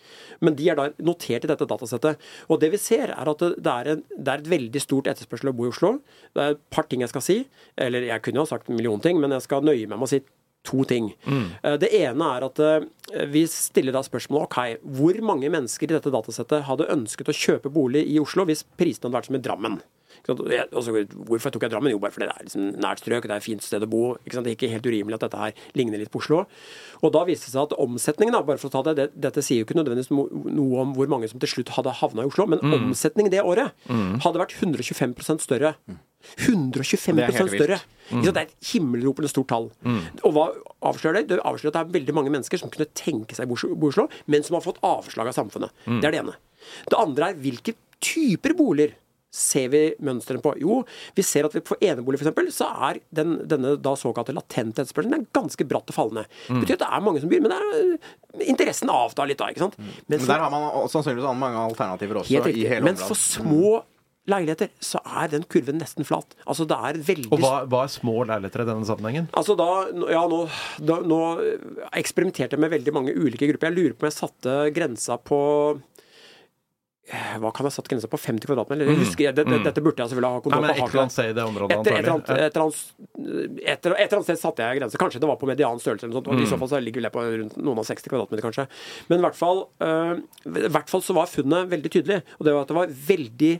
Men de er da notert i dette datasettet. Og det vi ser, er at det, er, en, det er et veldig stort etterspørsel å bo i Oslo. Det er et par ting jeg skal si. Eller jeg kunne ha sagt en million ting, men jeg skal nøye meg med å si to ting. Mm. Det ene er at eh, vi stiller da spørsmålet ok, hvor mange mennesker i dette datasettet hadde ønsket å kjøpe bolig i Oslo hvis prisene hadde vært som i Drammen? Jeg- Altså, hvorfor tok jeg Drammen? Jo, bare fordi det er liksom nært strøk, det er et fint sted å bo. Ikke sant? Det er ikke helt urimelig at dette her ligner litt på Oslo. Og da viste det seg at omsetningen, da, bare for å ta det, det Dette sier jo ikke nødvendigvis noe om hvor mange som til slutt hadde havna i Oslo, men omsetningen det året hadde vært 125% større. 125 Det er større! Ikke sant? Det er et himmelropende stort tall. Og hva avslører det? Det avslører at det er veldig mange mennesker som kunne tenke seg Oslo- men som har fått avslag av samfunnet. Det er det ene. Det andre er hvilke typer boliger ser vi mønstrene på? Jo, vi ser at for på enebolig f.eks. så er den, denne da såkalte latente etterspørselen er ganske bratt og fallende. Det betyr at det er mange som byr, men er, interessen avtar litt da, ikke sant. Men Men for- der har man sannsynligvis mange alternativer også Helt i hele hele Men for små leiligheter så er den kurven nesten flat. Altså det er veldig Og hva, hva er små leiligheter i denne sammenhengen? Altså da, ja, nå, da, nå eksperimenterte jeg med veldig mange ulike grupper. Jeg lurer på om jeg satte grensa på eh, Hva kan jeg ha satt grensa på? 50 kvadratmeter? Mm. husker, det, det, Dette burde jeg selvfølgelig ha kontroll på. Et eller annet sted i det området, etter, et, eller annet, et, eller sted satte jeg grense. Kanskje det var på median størrelse. eller noe sånt, Mm. I så fall så ligger det på rundt noen av 60 kvadratmeter, kanskje. Men i hvert fall, øh, i hvert fall så var funnet veldig tydelig. Og det var at det var veldig,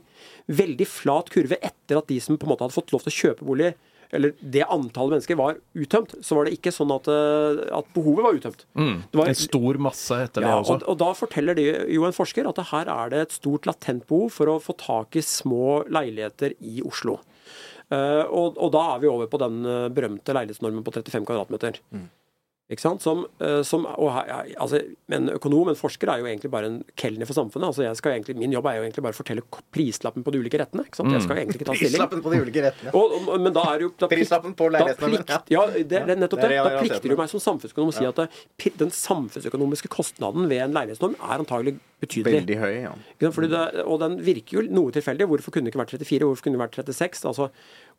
veldig flat kurve etter at de som på en måte hadde fått lov til å kjøpe bolig, eller det antallet mennesker var uttømt, så var det ikke sånn at, øh, at behovet var uttømt. Det var, En stor masse etter det også. og, og da forteller det jo en forsker at det her er det et stort latent behov for å få tak i små leiligheter i Oslo. Uh, og, og da er vi over på den eh, berømte leilighetsnormen på 35 kvadratmeter. Ikke sant? Som, eh, som, og altså, en økonom, en forsker, er jo egentlig bare en kelner for samfunnet. Altså, jeg skal egentlig, min jobb er jo egentlig bare å fortelle prislappen på de ulike rettene. Ikke sant? Jeg skal egentlig ikke ta stilling. Prislappen på de ulike rettene. Og, og, men da er jo da plikt- Prislappen på da Ja, Ja, det, det nettopp det det. Da plikter du meg som samfunnsøkonom å si at det, den samfunnsøkonomiske kostnaden ved en leilighetsnorm er antagelig betydelig. Veldig høy, ja. Fordi det, og den virker jo noe tilfeldig. Hvorfor kunne det ikke vært 34? Hvorfor kunne det vært 36? Altså,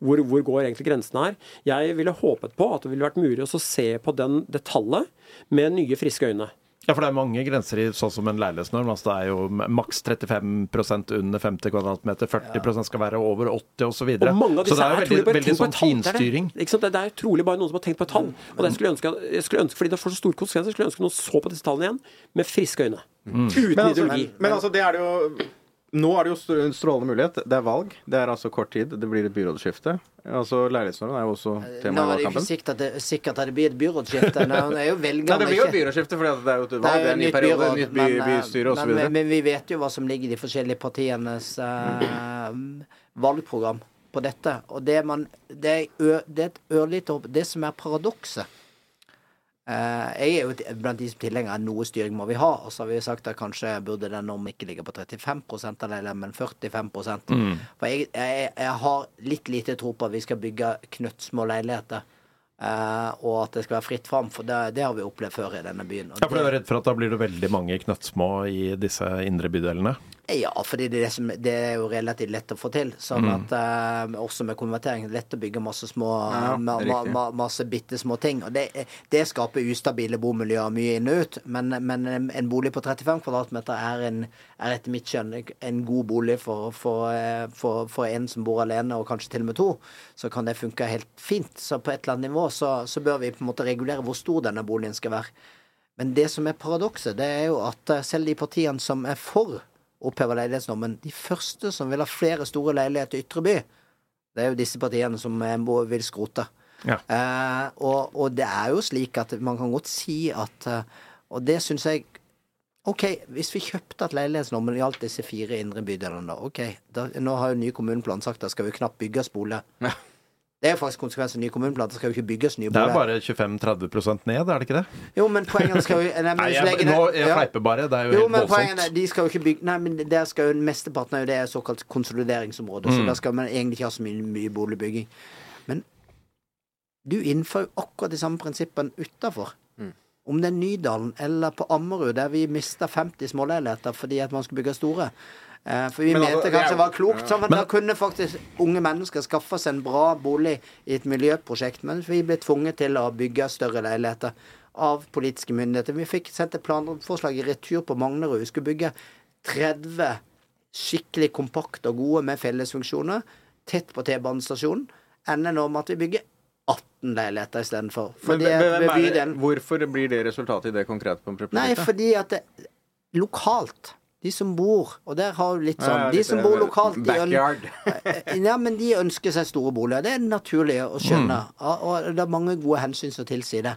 hvor, hvor går egentlig grensen her? Jeg ville håpet på at det ville vært mulig å se på den, det tallet med nye, friske øyne. Ja, for det er mange grenser i sånn som en leilighetsnorm. Altså det er jo maks 35% under 50 kvadratmeter, 40% skal være over 80 osv. Så, Og mange av så det er jo veldig, veldig sånn finstyring. Det det. Det det er trolig bare noen som har tenkt på et tall. Og det skulle jeg ønske, jeg skulle ønske fordi det får så store konsekvenser, skulle jeg ønske noen så på disse tallene igjen med friske øyne. Uten Men altså, ideologi. men altså, det er det jo Nå er det jo en strålende mulighet. Det er valg. Det er altså kort tid. Det blir et byrådsskifte. Altså, Leilighetsnormen er jo også tema Nå er det ikke sikkert at det, sikkert at det blir et byrådsskifte. Nei, det blir jo et byrådsskifte, fordi at det er jo et Det valg. Det er en ny nytt periode, byråd, nytt by, men, eh, bystyre men, osv. men, men vi vet jo hva som ligger i de forskjellige partienes eh, valgprogram på dette. Og det, man, det, er, ø, det er et ørlite håp. Det som er paradokset Jeg er jo blant de som tilhenger at noe styring må vi ha. Og så har vi sagt at kanskje burde den normen ikke ligge på 35 av leiligheter, men 45 Mm. For jeg, jeg, jeg har litt lite tro på at vi skal bygge knøttsmå leiligheter. eh, og at det skal være fritt fram, for det, det har vi opplevd før i denne byen. Ja, for du er redd for at da blir det veldig mange knøttsmå i disse indre bydelene? Ja, fordi det er, det, som, det er jo relativt lett å få til. Sånn at uh, Også med konvertering. Lett å bygge masse små Ja, ma, er ma, ma, Masse bitte små ting. Og det, det skaper ustabile bomiljøer mye inn og ut. Men, men en en bolig på 35 kvadratmeter er, en, er etter mitt skjønn en god bolig for, for, eh, for, for en som bor alene, og kanskje til og med to. Så kan det funke helt fint. Så på et eller annet nivå så, så bør vi på en måte regulere hvor stor denne boligen skal være. Men det som er paradokset, det er jo at eh, selv de partiene som er for oppheva leilighetsnormen, de første som vil ha flere store leiligheter i ytre by, det er jo disse partiene som eh, vil skrote. Ja. Eh, og, og det er jo slik at man kan godt si at eh, Og det syns jeg OK, hvis vi kjøpte at leilighetsnormen gjaldt disse fire indre bydelene, da. OK, da, nå har jo ny kommuneplan sagt at skal jo knapt bygge spole. Ja. Det er jo faktisk konsekvensen av nye kommuneplaner. Det skal jo ikke bygges nye boliger. Det er bare 25-30% ned, er det ikke det? Jo, men poenget skal jo nei, jeg, legger nå, jeg fleiper bare. Det er jo, Jo, helt voldsomt. de skal jo ikke bygge Nei, men der skal jo mesteparten av det er såkalt konsolideringsområde, Mm. så der skal man egentlig ikke ha så mye, mye boligbygging. Men du innfører jo akkurat de samme prinsippene utafor. Mm. Om det er Nydalen eller på Ammerud, der vi mista 50 småleiligheter fordi at man skulle bygge store. Eh, For vi Men mente altså, kanskje det var klokt. Sånn, men, da kunne faktisk unge mennesker skaffe seg en bra bolig i et miljøprosjekt, Men vi ble tvunget til å bygge større leiligheter av politiske myndigheter. Vi fikk sendt et planforslag i retur på Magnerud. Vi skulle bygge 30 skikkelig kompakte og gode med fellesfunksjoner tett på T-banestasjonen. Ender nå med at vi bygger 18 leiligheter istedenfor. Hvorfor blir det resultatet i det konkrete? Nei, fordi at det, lokalt De som bor Og der har du litt sånn De som eh, bor lokalt de Backyard. Ja, men de ønsker seg store boliger. Det er naturlig å skjønne. Mm. Og det er mange gode hensyn som tilsier det.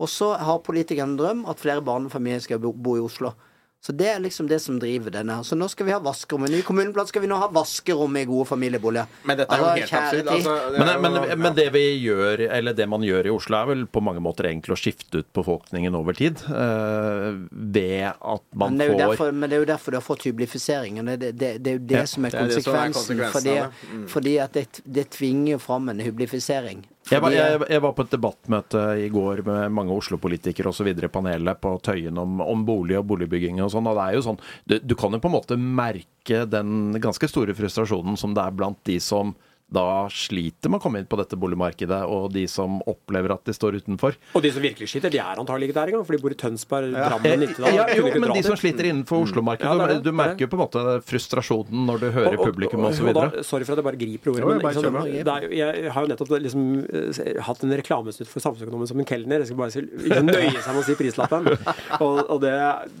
Og så har politikerne en drøm at flere barnefamilier skal bo i Oslo. Så det er liksom det som driver denne. Så nå skal vi ha vaskerom. I ny kommuneplan skal vi nå ha vaskerom i gode familieboliger. Men dette er jo Altså, helt absurd. Altså, Men, men, men det vi gjør, eller det man gjør i Oslo, er vel på mange måter egentlig å skifte ut befolkningen over tid. eh, ved at man Men får derfor, men det er jo derfor du har fått hyblifiseringen. Det, det, det, det er jo det Ja, som er det er det som er konsekvensen. konsekvensen fordi, det. Mm. fordi at det, det tvinger fram en hyblifisering. Jeg var, jeg, jeg var på et debattmøte i går med mange Oslo-politikere osv. panelet på Tøyen om, om bolig og boligbygging og sånn. Og det er jo sånn du, du kan jo på en måte merke den ganske store frustrasjonen som det er blant de som da sliter med å komme inn på dette boligmarkedet, og de som opplever at de står utenfor. Og de som virkelig sliter, de er antagelig ikke der engang, for de bor i Tønsberg, Drammen, Nittedal. ja, jo, men de som sliter innenfor Oslo-markedet, Ja, det er det. du, merker jo på en måte frustrasjonen når du hører Og- og- publikum og- osv. Sorry for at jeg bare griper ordet, men er, jeg har jo nettopp liksom, eh, hatt en reklamesnutt for Samfunnsøkonomen som en kelner. Jeg skal bare nøye seg med å si prislappen. Og, og det,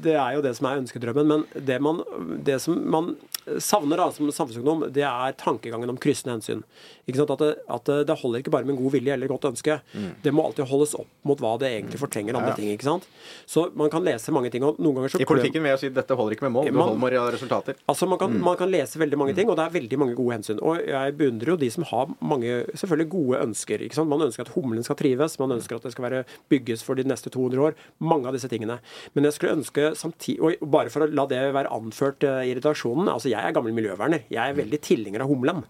det er jo det som er ønskedrømmen. Men det, man, det som man savner da, som samfunnsøkonom, det er tankegangen om kryssende hensyn. Ikke sant? At, det, at det, holder ikke bare med en god vilje eller godt ønske. Det må alltid holdes opp mot hva det egentlig fortrenger andre ting. ikke sant? Så man kan lese mange ting, og noen ganger så I politikken vil jeg si at dette holder ikke med mål, du Man- holder med resultater. Altså man Mm. kan, man kan lese veldig mange ting, og det er veldig mange gode hensyn. Og jeg beundrer jo de som har mange selvfølgelig gode ønsker. ikke sant? Man ønsker at humlen skal trives, man ønsker at det skal være bygges for de neste 200 år. Mange av disse tingene. Men jeg skulle ønske samtidig Og bare for å la det være anført i redaksjonen, Altså, jeg er gammel miljøverner. Jeg er veldig tilhenger av humlen.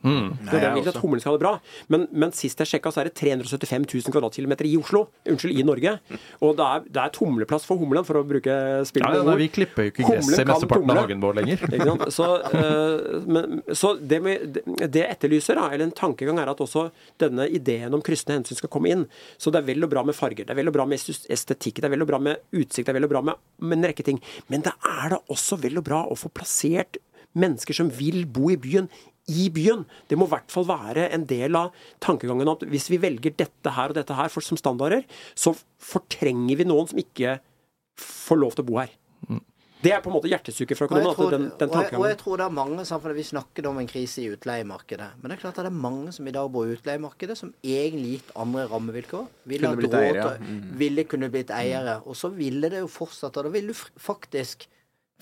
For jeg vil at humlen skal ha det bra. Men, men sist jeg sjekka, så er det 375 000 kvadratkilometer i Oslo. Unnskyld, i Norge. Og det er, det er tomleplass for humlen, for å bruke spillet ja, nei, vi klipper jo ikke gress i mesteparten av hagen vår lenger. Ikke? Så, uh, men, så det, med, det etterlyser, da, eller en tankegang, er at også denne ideen om kryssende hensyn skal komme inn. Så det er vel og bra med farger, det er vel og bra med estetikk, det er vel og bra med utsikt, det er vel og bra med, med en rekke ting. Men det er da også vel og bra å få plassert mennesker som vil bo i byen, i byen. Det må i hvert fall være en del av tankegangen at hvis vi velger dette her og dette her for, som standarder, så fortrenger vi noen som ikke får lov til å bo her. Det er på en måte hjertesukket fra Og jeg, økonomen. tror, den, den og, jeg, og jeg tror det er mange samfunnet, Vi snakket om en krise i utleiemarkedet. Men det er klart at det er mange som i dag bor i utleiemarkedet, som egentlig gitt andre rammevilkår ville Kunne blitt eiere, Mm. ville kunne blitt eiere. Og så ville det jo fortsatt. Og da ville du faktisk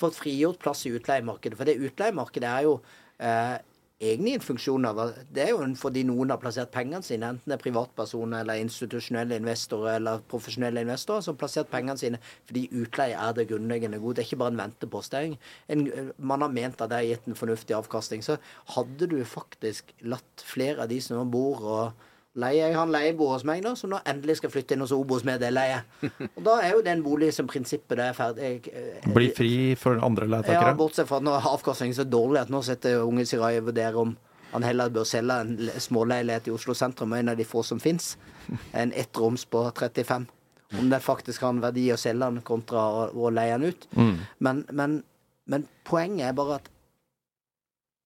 fått frigjort plass i utleiemarkedet. For det utleiemarkedet er jo eh, egentlig en funksjon av Det er jo fordi noen har plassert pengene sine, enten det er privatpersoner eller institusjonelle investorer eller profesjonelle investorer, som har plassert pengene sine fordi utleie er det grunnleggende gode. Det er ikke bare en ventepostering. Er en, en, man har ment at det har gitt en fornuftig avkastning. Så hadde du faktisk latt flere av de som bor og leier Jeg han en leieboer hos meg nå, som nå endelig skal flytte inn hos Obos med det leiet. Og da er jo det en bolig som prinsippet det er ferdig Blir Bli fri for andre ja, bortsett fra at nå er avkastningen så dårlig at nå sitter Unge Sirai og vurderer om han heller bør selge en småleilighet i Oslo sentrum, en av de få som fins. En ettroms på 35. Om det faktisk har en verdi å selge den kontra å, å leie den ut. Men, men, men poenget er bare at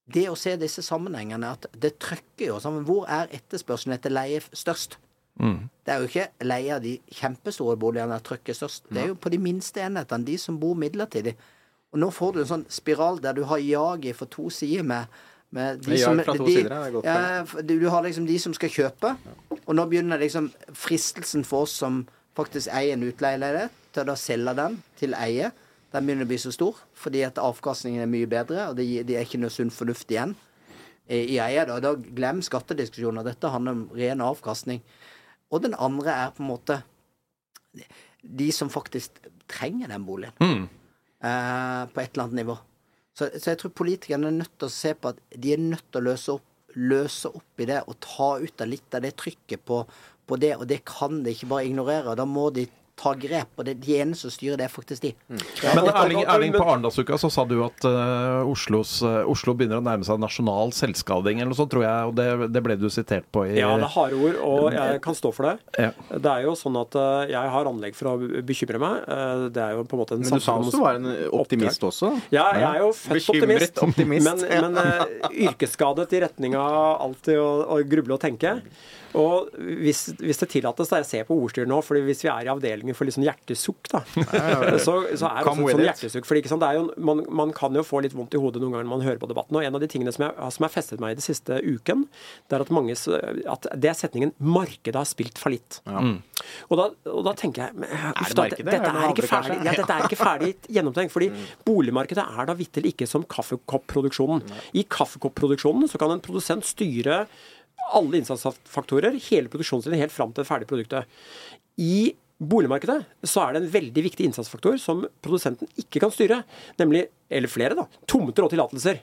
det å se disse sammenhengene, at det trykker jo sammen. Hvor er etterspørselen etter leie størst? Mm. Det er jo ikke leie av de kjempestore boligene trykket størst. Det er jo på de minste enhetene, de som bor midlertidig. Og nå får du en sånn spiral der du har jaget for to sider med, med de som fra to de, sider, er godt ja, du, har liksom de som skal kjøpe, og nå begynner liksom fristelsen for oss som faktisk eier en utleieleilighet, til å selge den til eie. Den begynner å bli så stor fordi at avkastningen er mye bedre, og det, det er ikke noe sunn fornuft igjen i, i eie. Da, da glem skattediskusjoner. Dette handler om ren avkastning. Og den andre er på en måte de som faktisk trenger den boligen. Mm. Eh, på et eller annet nivå. Så, så jeg tror politikerne er nødt til å se på at de er nødt til å løse opp, løse opp i det og ta ut av litt av det trykket på, på det, og det kan de ikke bare ignorere. Da må de ta grep. Og det, de eneste som styrer, det er faktisk de. Men Erling, Erling, på Arendalsuka så sa du at uh, Oslos, uh, Oslo begynner å nærme seg nasjonal selvskading eller noe sånt, tror jeg. Og det, det ble du sitert på i Ja, det er harde ord, og jeg kan stå for det. Ja. Det er jo sånn at uh, jeg har anlegg for å bekymre meg. Det er jo på en måte en Men du sa også du var en optimist også. Ja, jeg er jo født Bekymret optimist, optimist. men, men yrkesskadet i retning av alltid å, å gruble og tenke. Og hvis, hvis det tillates, da, jeg ser på ordstyret nå, fordi hvis vi er i avdelingen for sånn hjertesukk, da, så, så er det også sånn hjertesukk. For er jo, man, man kan jo få litt vondt i hodet noen ganger når man hører på debatten. Og en av de tingene som jeg som har festet meg i det siste uken, det er at, mange, at det er setningen 'markedet har spilt fallitt'. Og, da, og da tenker jeg uff, da, dette, er ikke ferdig, ja, dette er ikke ferdig gjennomtenkt. Fordi Mm. boligmarkedet er da vitterlig ikke som kaffekoppproduksjonen. I kaffekoppproduksjonen så kan en produsent styre alle innsatsfaktorer, hele produksjonslinjen, helt fram til det ferdige produktet. I boligmarkedet så er det en veldig viktig innsatsfaktor som produsenten ikke kan styre, nemlig, eller flere, da, tomter og tillatelser.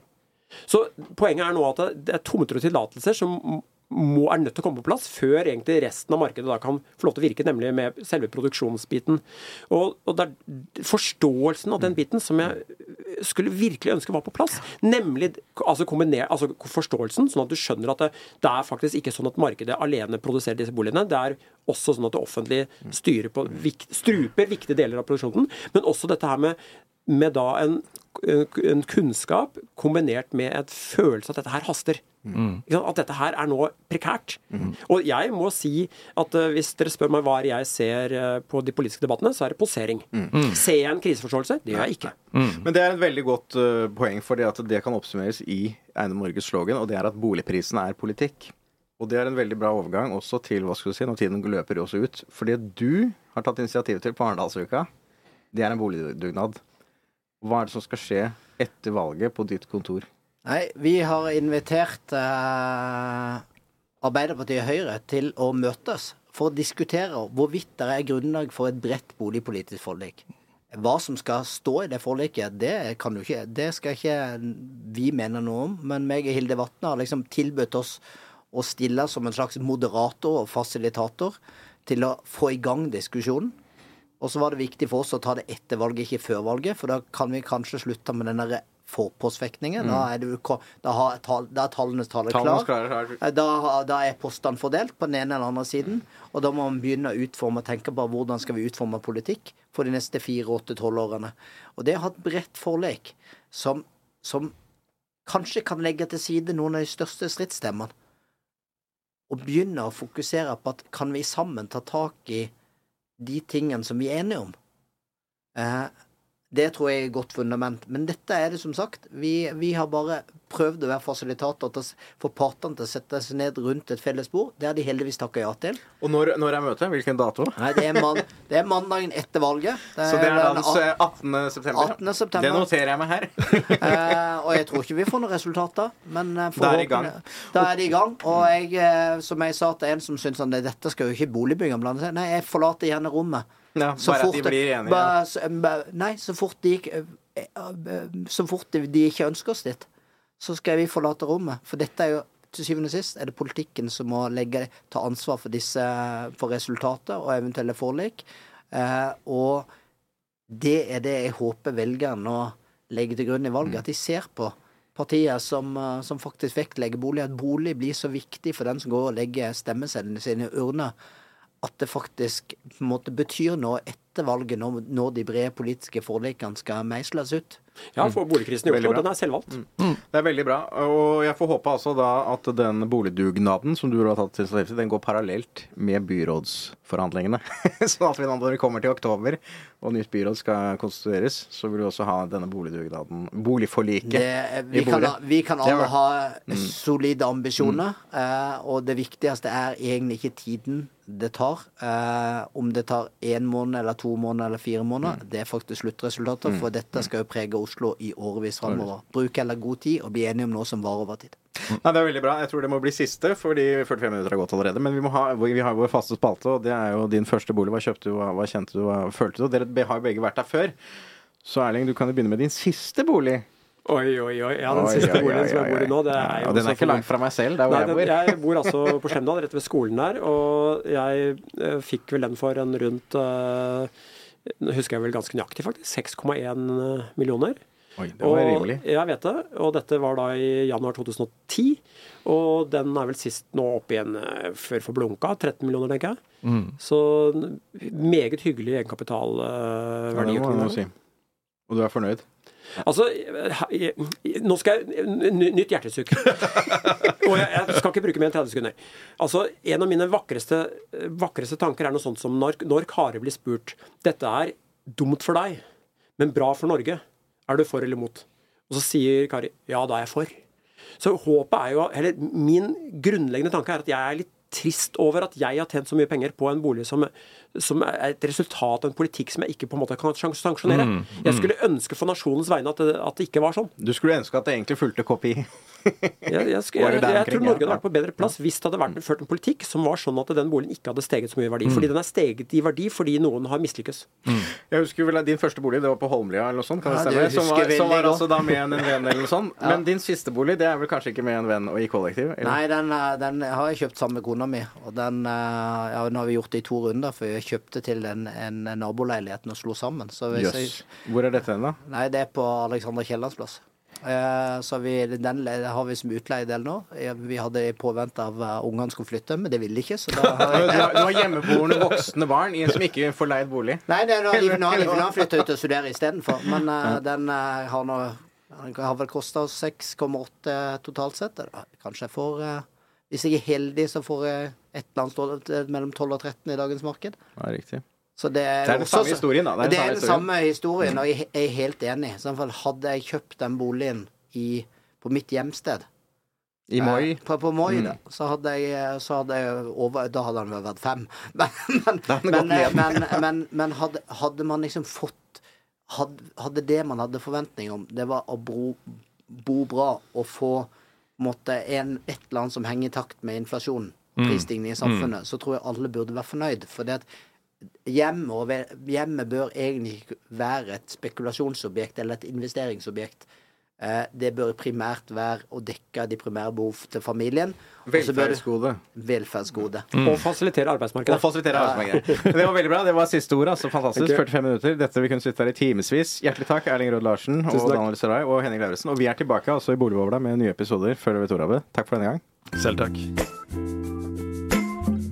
Så poenget er nå at det- er tomter og tillatelser som må, er nødt til å komme på plass før egentlig resten av markedet da kan få lov til å virke, nemlig med selve produksjonsbiten. Og, og det er forståelsen av den biten som jeg skulle virkelig ønske var på plass. Nemlig altså altså forståelsen, sånn at du skjønner at det, det er faktisk ikke sånn at markedet alene produserer disse boligene. Det er også sånn at det offentlige på, vik, struper viktige deler av produksjonen. Men også dette her med, med da en, en kunnskap kombinert med et følelse at dette her haster. Mm. At dette her er nå prekært. Og jeg må si at uh, hvis dere spør meg hva jeg ser uh, på de politiske debattene, så er det posering. Ser jeg en kriseforståelse? Det gjør jeg ikke. Men det er et veldig godt uh, poeng, det at det kan oppsummeres i Eiendom Morges slogan, og det er at boligprisen er politikk. Og det er en veldig bra overgang også til hva skal du si, når tiden løper også ut. For det du har tatt initiativ til på Arendalsuka, det er en boligdugnad. Hva er det som skal skje etter valget på ditt kontor? Nei, vi har invitert eh, Arbeiderpartiet og Høyre til å møtes for å diskutere hvorvidt det er grunnlag for et bredt boligpolitisk forlik. Hva som skal stå i det forliket, det, kan jo ikke, det skal ikke vi mene noe om. Men meg og Hilde Vatne har liksom tilbudt oss å stille som en slags moderator og fasilitator til å få i gang diskusjonen. Og så var det viktig for oss å ta det etter valget, ikke før valget, for da kan vi kanskje slutte med den derre forpostfektningen. Da, er det, da, har, da er tallenes tale klar. Eh, Da, da er postene fordelt på den ene eller andre siden. Og da må man begynne å utforme og tenke på hvordan skal vi utforme politikk for de neste fire, åtte, tolv årene. Og det har et bredt forlik som, som kanskje kan legge til side noen av de største stridsstemmene, og begynne å fokusere på at kan vi sammen ta tak i de tingene som vi er enige om? Eh, det tror jeg er et godt fundament. Men dette er det som sagt. Vi, vi har bare prøvd å være fasilitator til for partene til å sette seg ned rundt et felles bord. Det har de heldigvis takka ja til. Og når, når er møtet? Hvilken dato? Nei, det er, man, det er mandagen etter valget. Så det er den den 18. september? 18. september. Det noterer jeg meg her. Eh, og jeg tror ikke vi får noen resultater, men eh, Da er de i gang. Da er de i gang. Og jeg, eh, som jeg sa til en som syns at dette skal jo ikke boligbyggerne blande seg Nei, jeg forlater gjerne rommet. Ja, Så fort, at de blir enige. bare så- ba- Nei, så fort de ikke eh, eh, Så fort de de ikke ønsker oss dit, så skal vi forlate rommet. For dette er jo til syvende og sist er det politikken som må legge, ta ansvar for disse for resultater og eventuelle forlik. Eh, og det er det jeg håper velgerne nå legger til grunn i valget. At de ser på partier som, eh, som faktisk vektlegger bolig. At bolig blir så viktig for den som går og legger stemmesedlene sine i urne at det faktisk på en måte betyr noe etter valget, når, når de brede politiske forlikene skal meisles ut. Ja, for boligkrisen i Oslo, den er selvvalgt. Det er veldig bra. Og jeg får håpe altså da at den boligdugnaden som du har tatt initiativ til, den går parallelt med byrådsforhandlingene. sånn at vi når vi kommer til oktober og nytt byråd skal konstitueres, så vil vi også ha denne boligdugnaden, boligforliket, Det, vi, i bordet. vi kan alle ha ha solide ambisjoner, eh, og det viktigste er egentlig ikke tiden det tar. Eh, om det tar én måned eller to måneder eller fire måneder, det er faktisk sluttresultatet, for dette skal jo prege Oslo i årevis framover. Bruk heller god tid og bli enige om noe som varer over tid. Nei, det er veldig bra. Jeg tror det må bli siste, fordi 45 minutter har gått allerede. Men vi, må ha, vi har vår faste spalte, og det er jo din første bolig. Hva kjøpte du, hva, hva kjente du, hva følte du? Dere har jo begge vært der før. Så Erling, du kan jo begynne med din siste bolig. Oi, oi, oi. Ja, den Oi, siste oi, boligen oi, som jeg bor i nå, det er jo Og den er ikke langt fra meg selv, der hvor Nei, jeg den, bor. jeg bor altså på Skjemdal, rett ved skolen der, og jeg eh, fikk vel den for en rundt eh, husker jeg vel ganske nøyaktig, faktisk. 6,1 millioner. Oi, det var rimelig. Jeg vet det. Og dette var da i januar 2010. Og den er vel sist nå oppe igjen eh, før for blunka. 13 millioner, tenker jeg. Mm. Så meget hyggelig Ja, det må man si. Og du er fornøyd? Altså, jeg- jeg- nå skal jeg Nytt hjertesukk. Og jeg, jeg skal ikke bruke mer enn 30 sekunder. Altså, En av mine vakreste, vakreste tanker er noe sånt som når, når Kari blir spurt Dette er dumt for deg, men bra for Norge. Er du for eller mot? Og så sier Kari ja, da er jeg for. Så håpet er jo Eller min grunnleggende tanke er at jeg er litt trist over at jeg har tjent så mye penger på en bolig som, som er et resultat av en politikk som jeg ikke på en måte kan sanksjonere. Jeg skulle ønske for nasjonens vegne at det, at det ikke var sånn. Du skulle ønske at det egentlig fulgte kopi? Jeg, jeg, sk- Var jeg, jeg tror Norge hadde vært på bedre plass hvis det hadde vært ført en politikk som var sånn at den boligen ikke hadde steget så mye i verdi. Fordi den er steget i verdi fordi noen har mislykkes. Jeg husker vel at Din første bolig det var på Holmlia eller noe sånt? kan det Ja, stemme? det Som var, som var altså da med en venn eller noe sånt. Men din siste bolig det er vel kanskje ikke med en venn og i kollektiv? eller? Nei, den, den har jeg kjøpt sammen med kona mi. Og den eh, ja, Nå har vi gjort det i to runder, for jeg kjøpte til en, en naboleilighet og slo sammen. Så hvis Jøss. jeg, Hvor er dette hen, da? nei, det er på Alexander Kiellands plass. Eh, så vi, den har vi som utleiedel nå. Eh, Vi hadde i påvente av at ungene skulle flytte, men det ville de ikke. Så da har jeg du har hjemmeboende voksne barn i en som ikke får leid bolig? Nei, det nå har de- nå de- nå har flytta ut og studerer istedenfor. Men eh, den eh, har nå den har vel kosta 6,8 totalt sett. eller Kanskje jeg får eh, Hvis jeg er heldig, så får jeg et eller annet stående mellom 12 og 13 i dagens marked. Ja, riktig. Så det er, Det er den også- samme historien, da. Det er den samme historien, og jeg er helt enig. I så fall hadde jeg kjøpt den boligen i, på mitt hjemsted I Moi. eh, På, på Moi, Mm. da. Så hadde jeg, så hadde jeg over Da hadde han vel vært fem. Men, men, hadde men, men, men, hadde, hadde man liksom fått hadde, hadde det man hadde forventning om, det var å bo, bo bra og få måtte, en et eller annet som henger i takt med inflasjonen. Prisstigning i samfunnet, så tror jeg alle burde være fornøyd. For det at hjemmet, hjemme bør egentlig ikke være et spekulasjonsobjekt eller et investeringsobjekt. Eh, det bør primært være å dekke de primære behov til familien. og det- Velferdsgode. Mm. Og fasilitere Og arbeidsmarkedet. fasilitere arbeidsmarkedet. Det var veldig bra. Det var siste ord. altså Fantastisk. Okay. 45 minutter. Dette vi kunne sitte her i timevis. Hjertelig takk, Erling Råd Larsen og Daniel Sarai og Henning Lauritzen. Og vi er tilbake altså i Boligbobla med nye episoder før vi vet ordet av det. Takk for denne gang. Selv takk.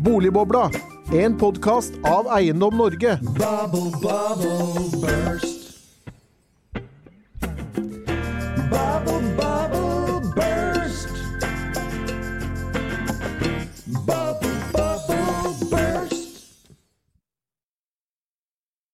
Boligbobla, en podkast av Eiendom Norge. Bubble, bubble, burst. Bubble, bubble.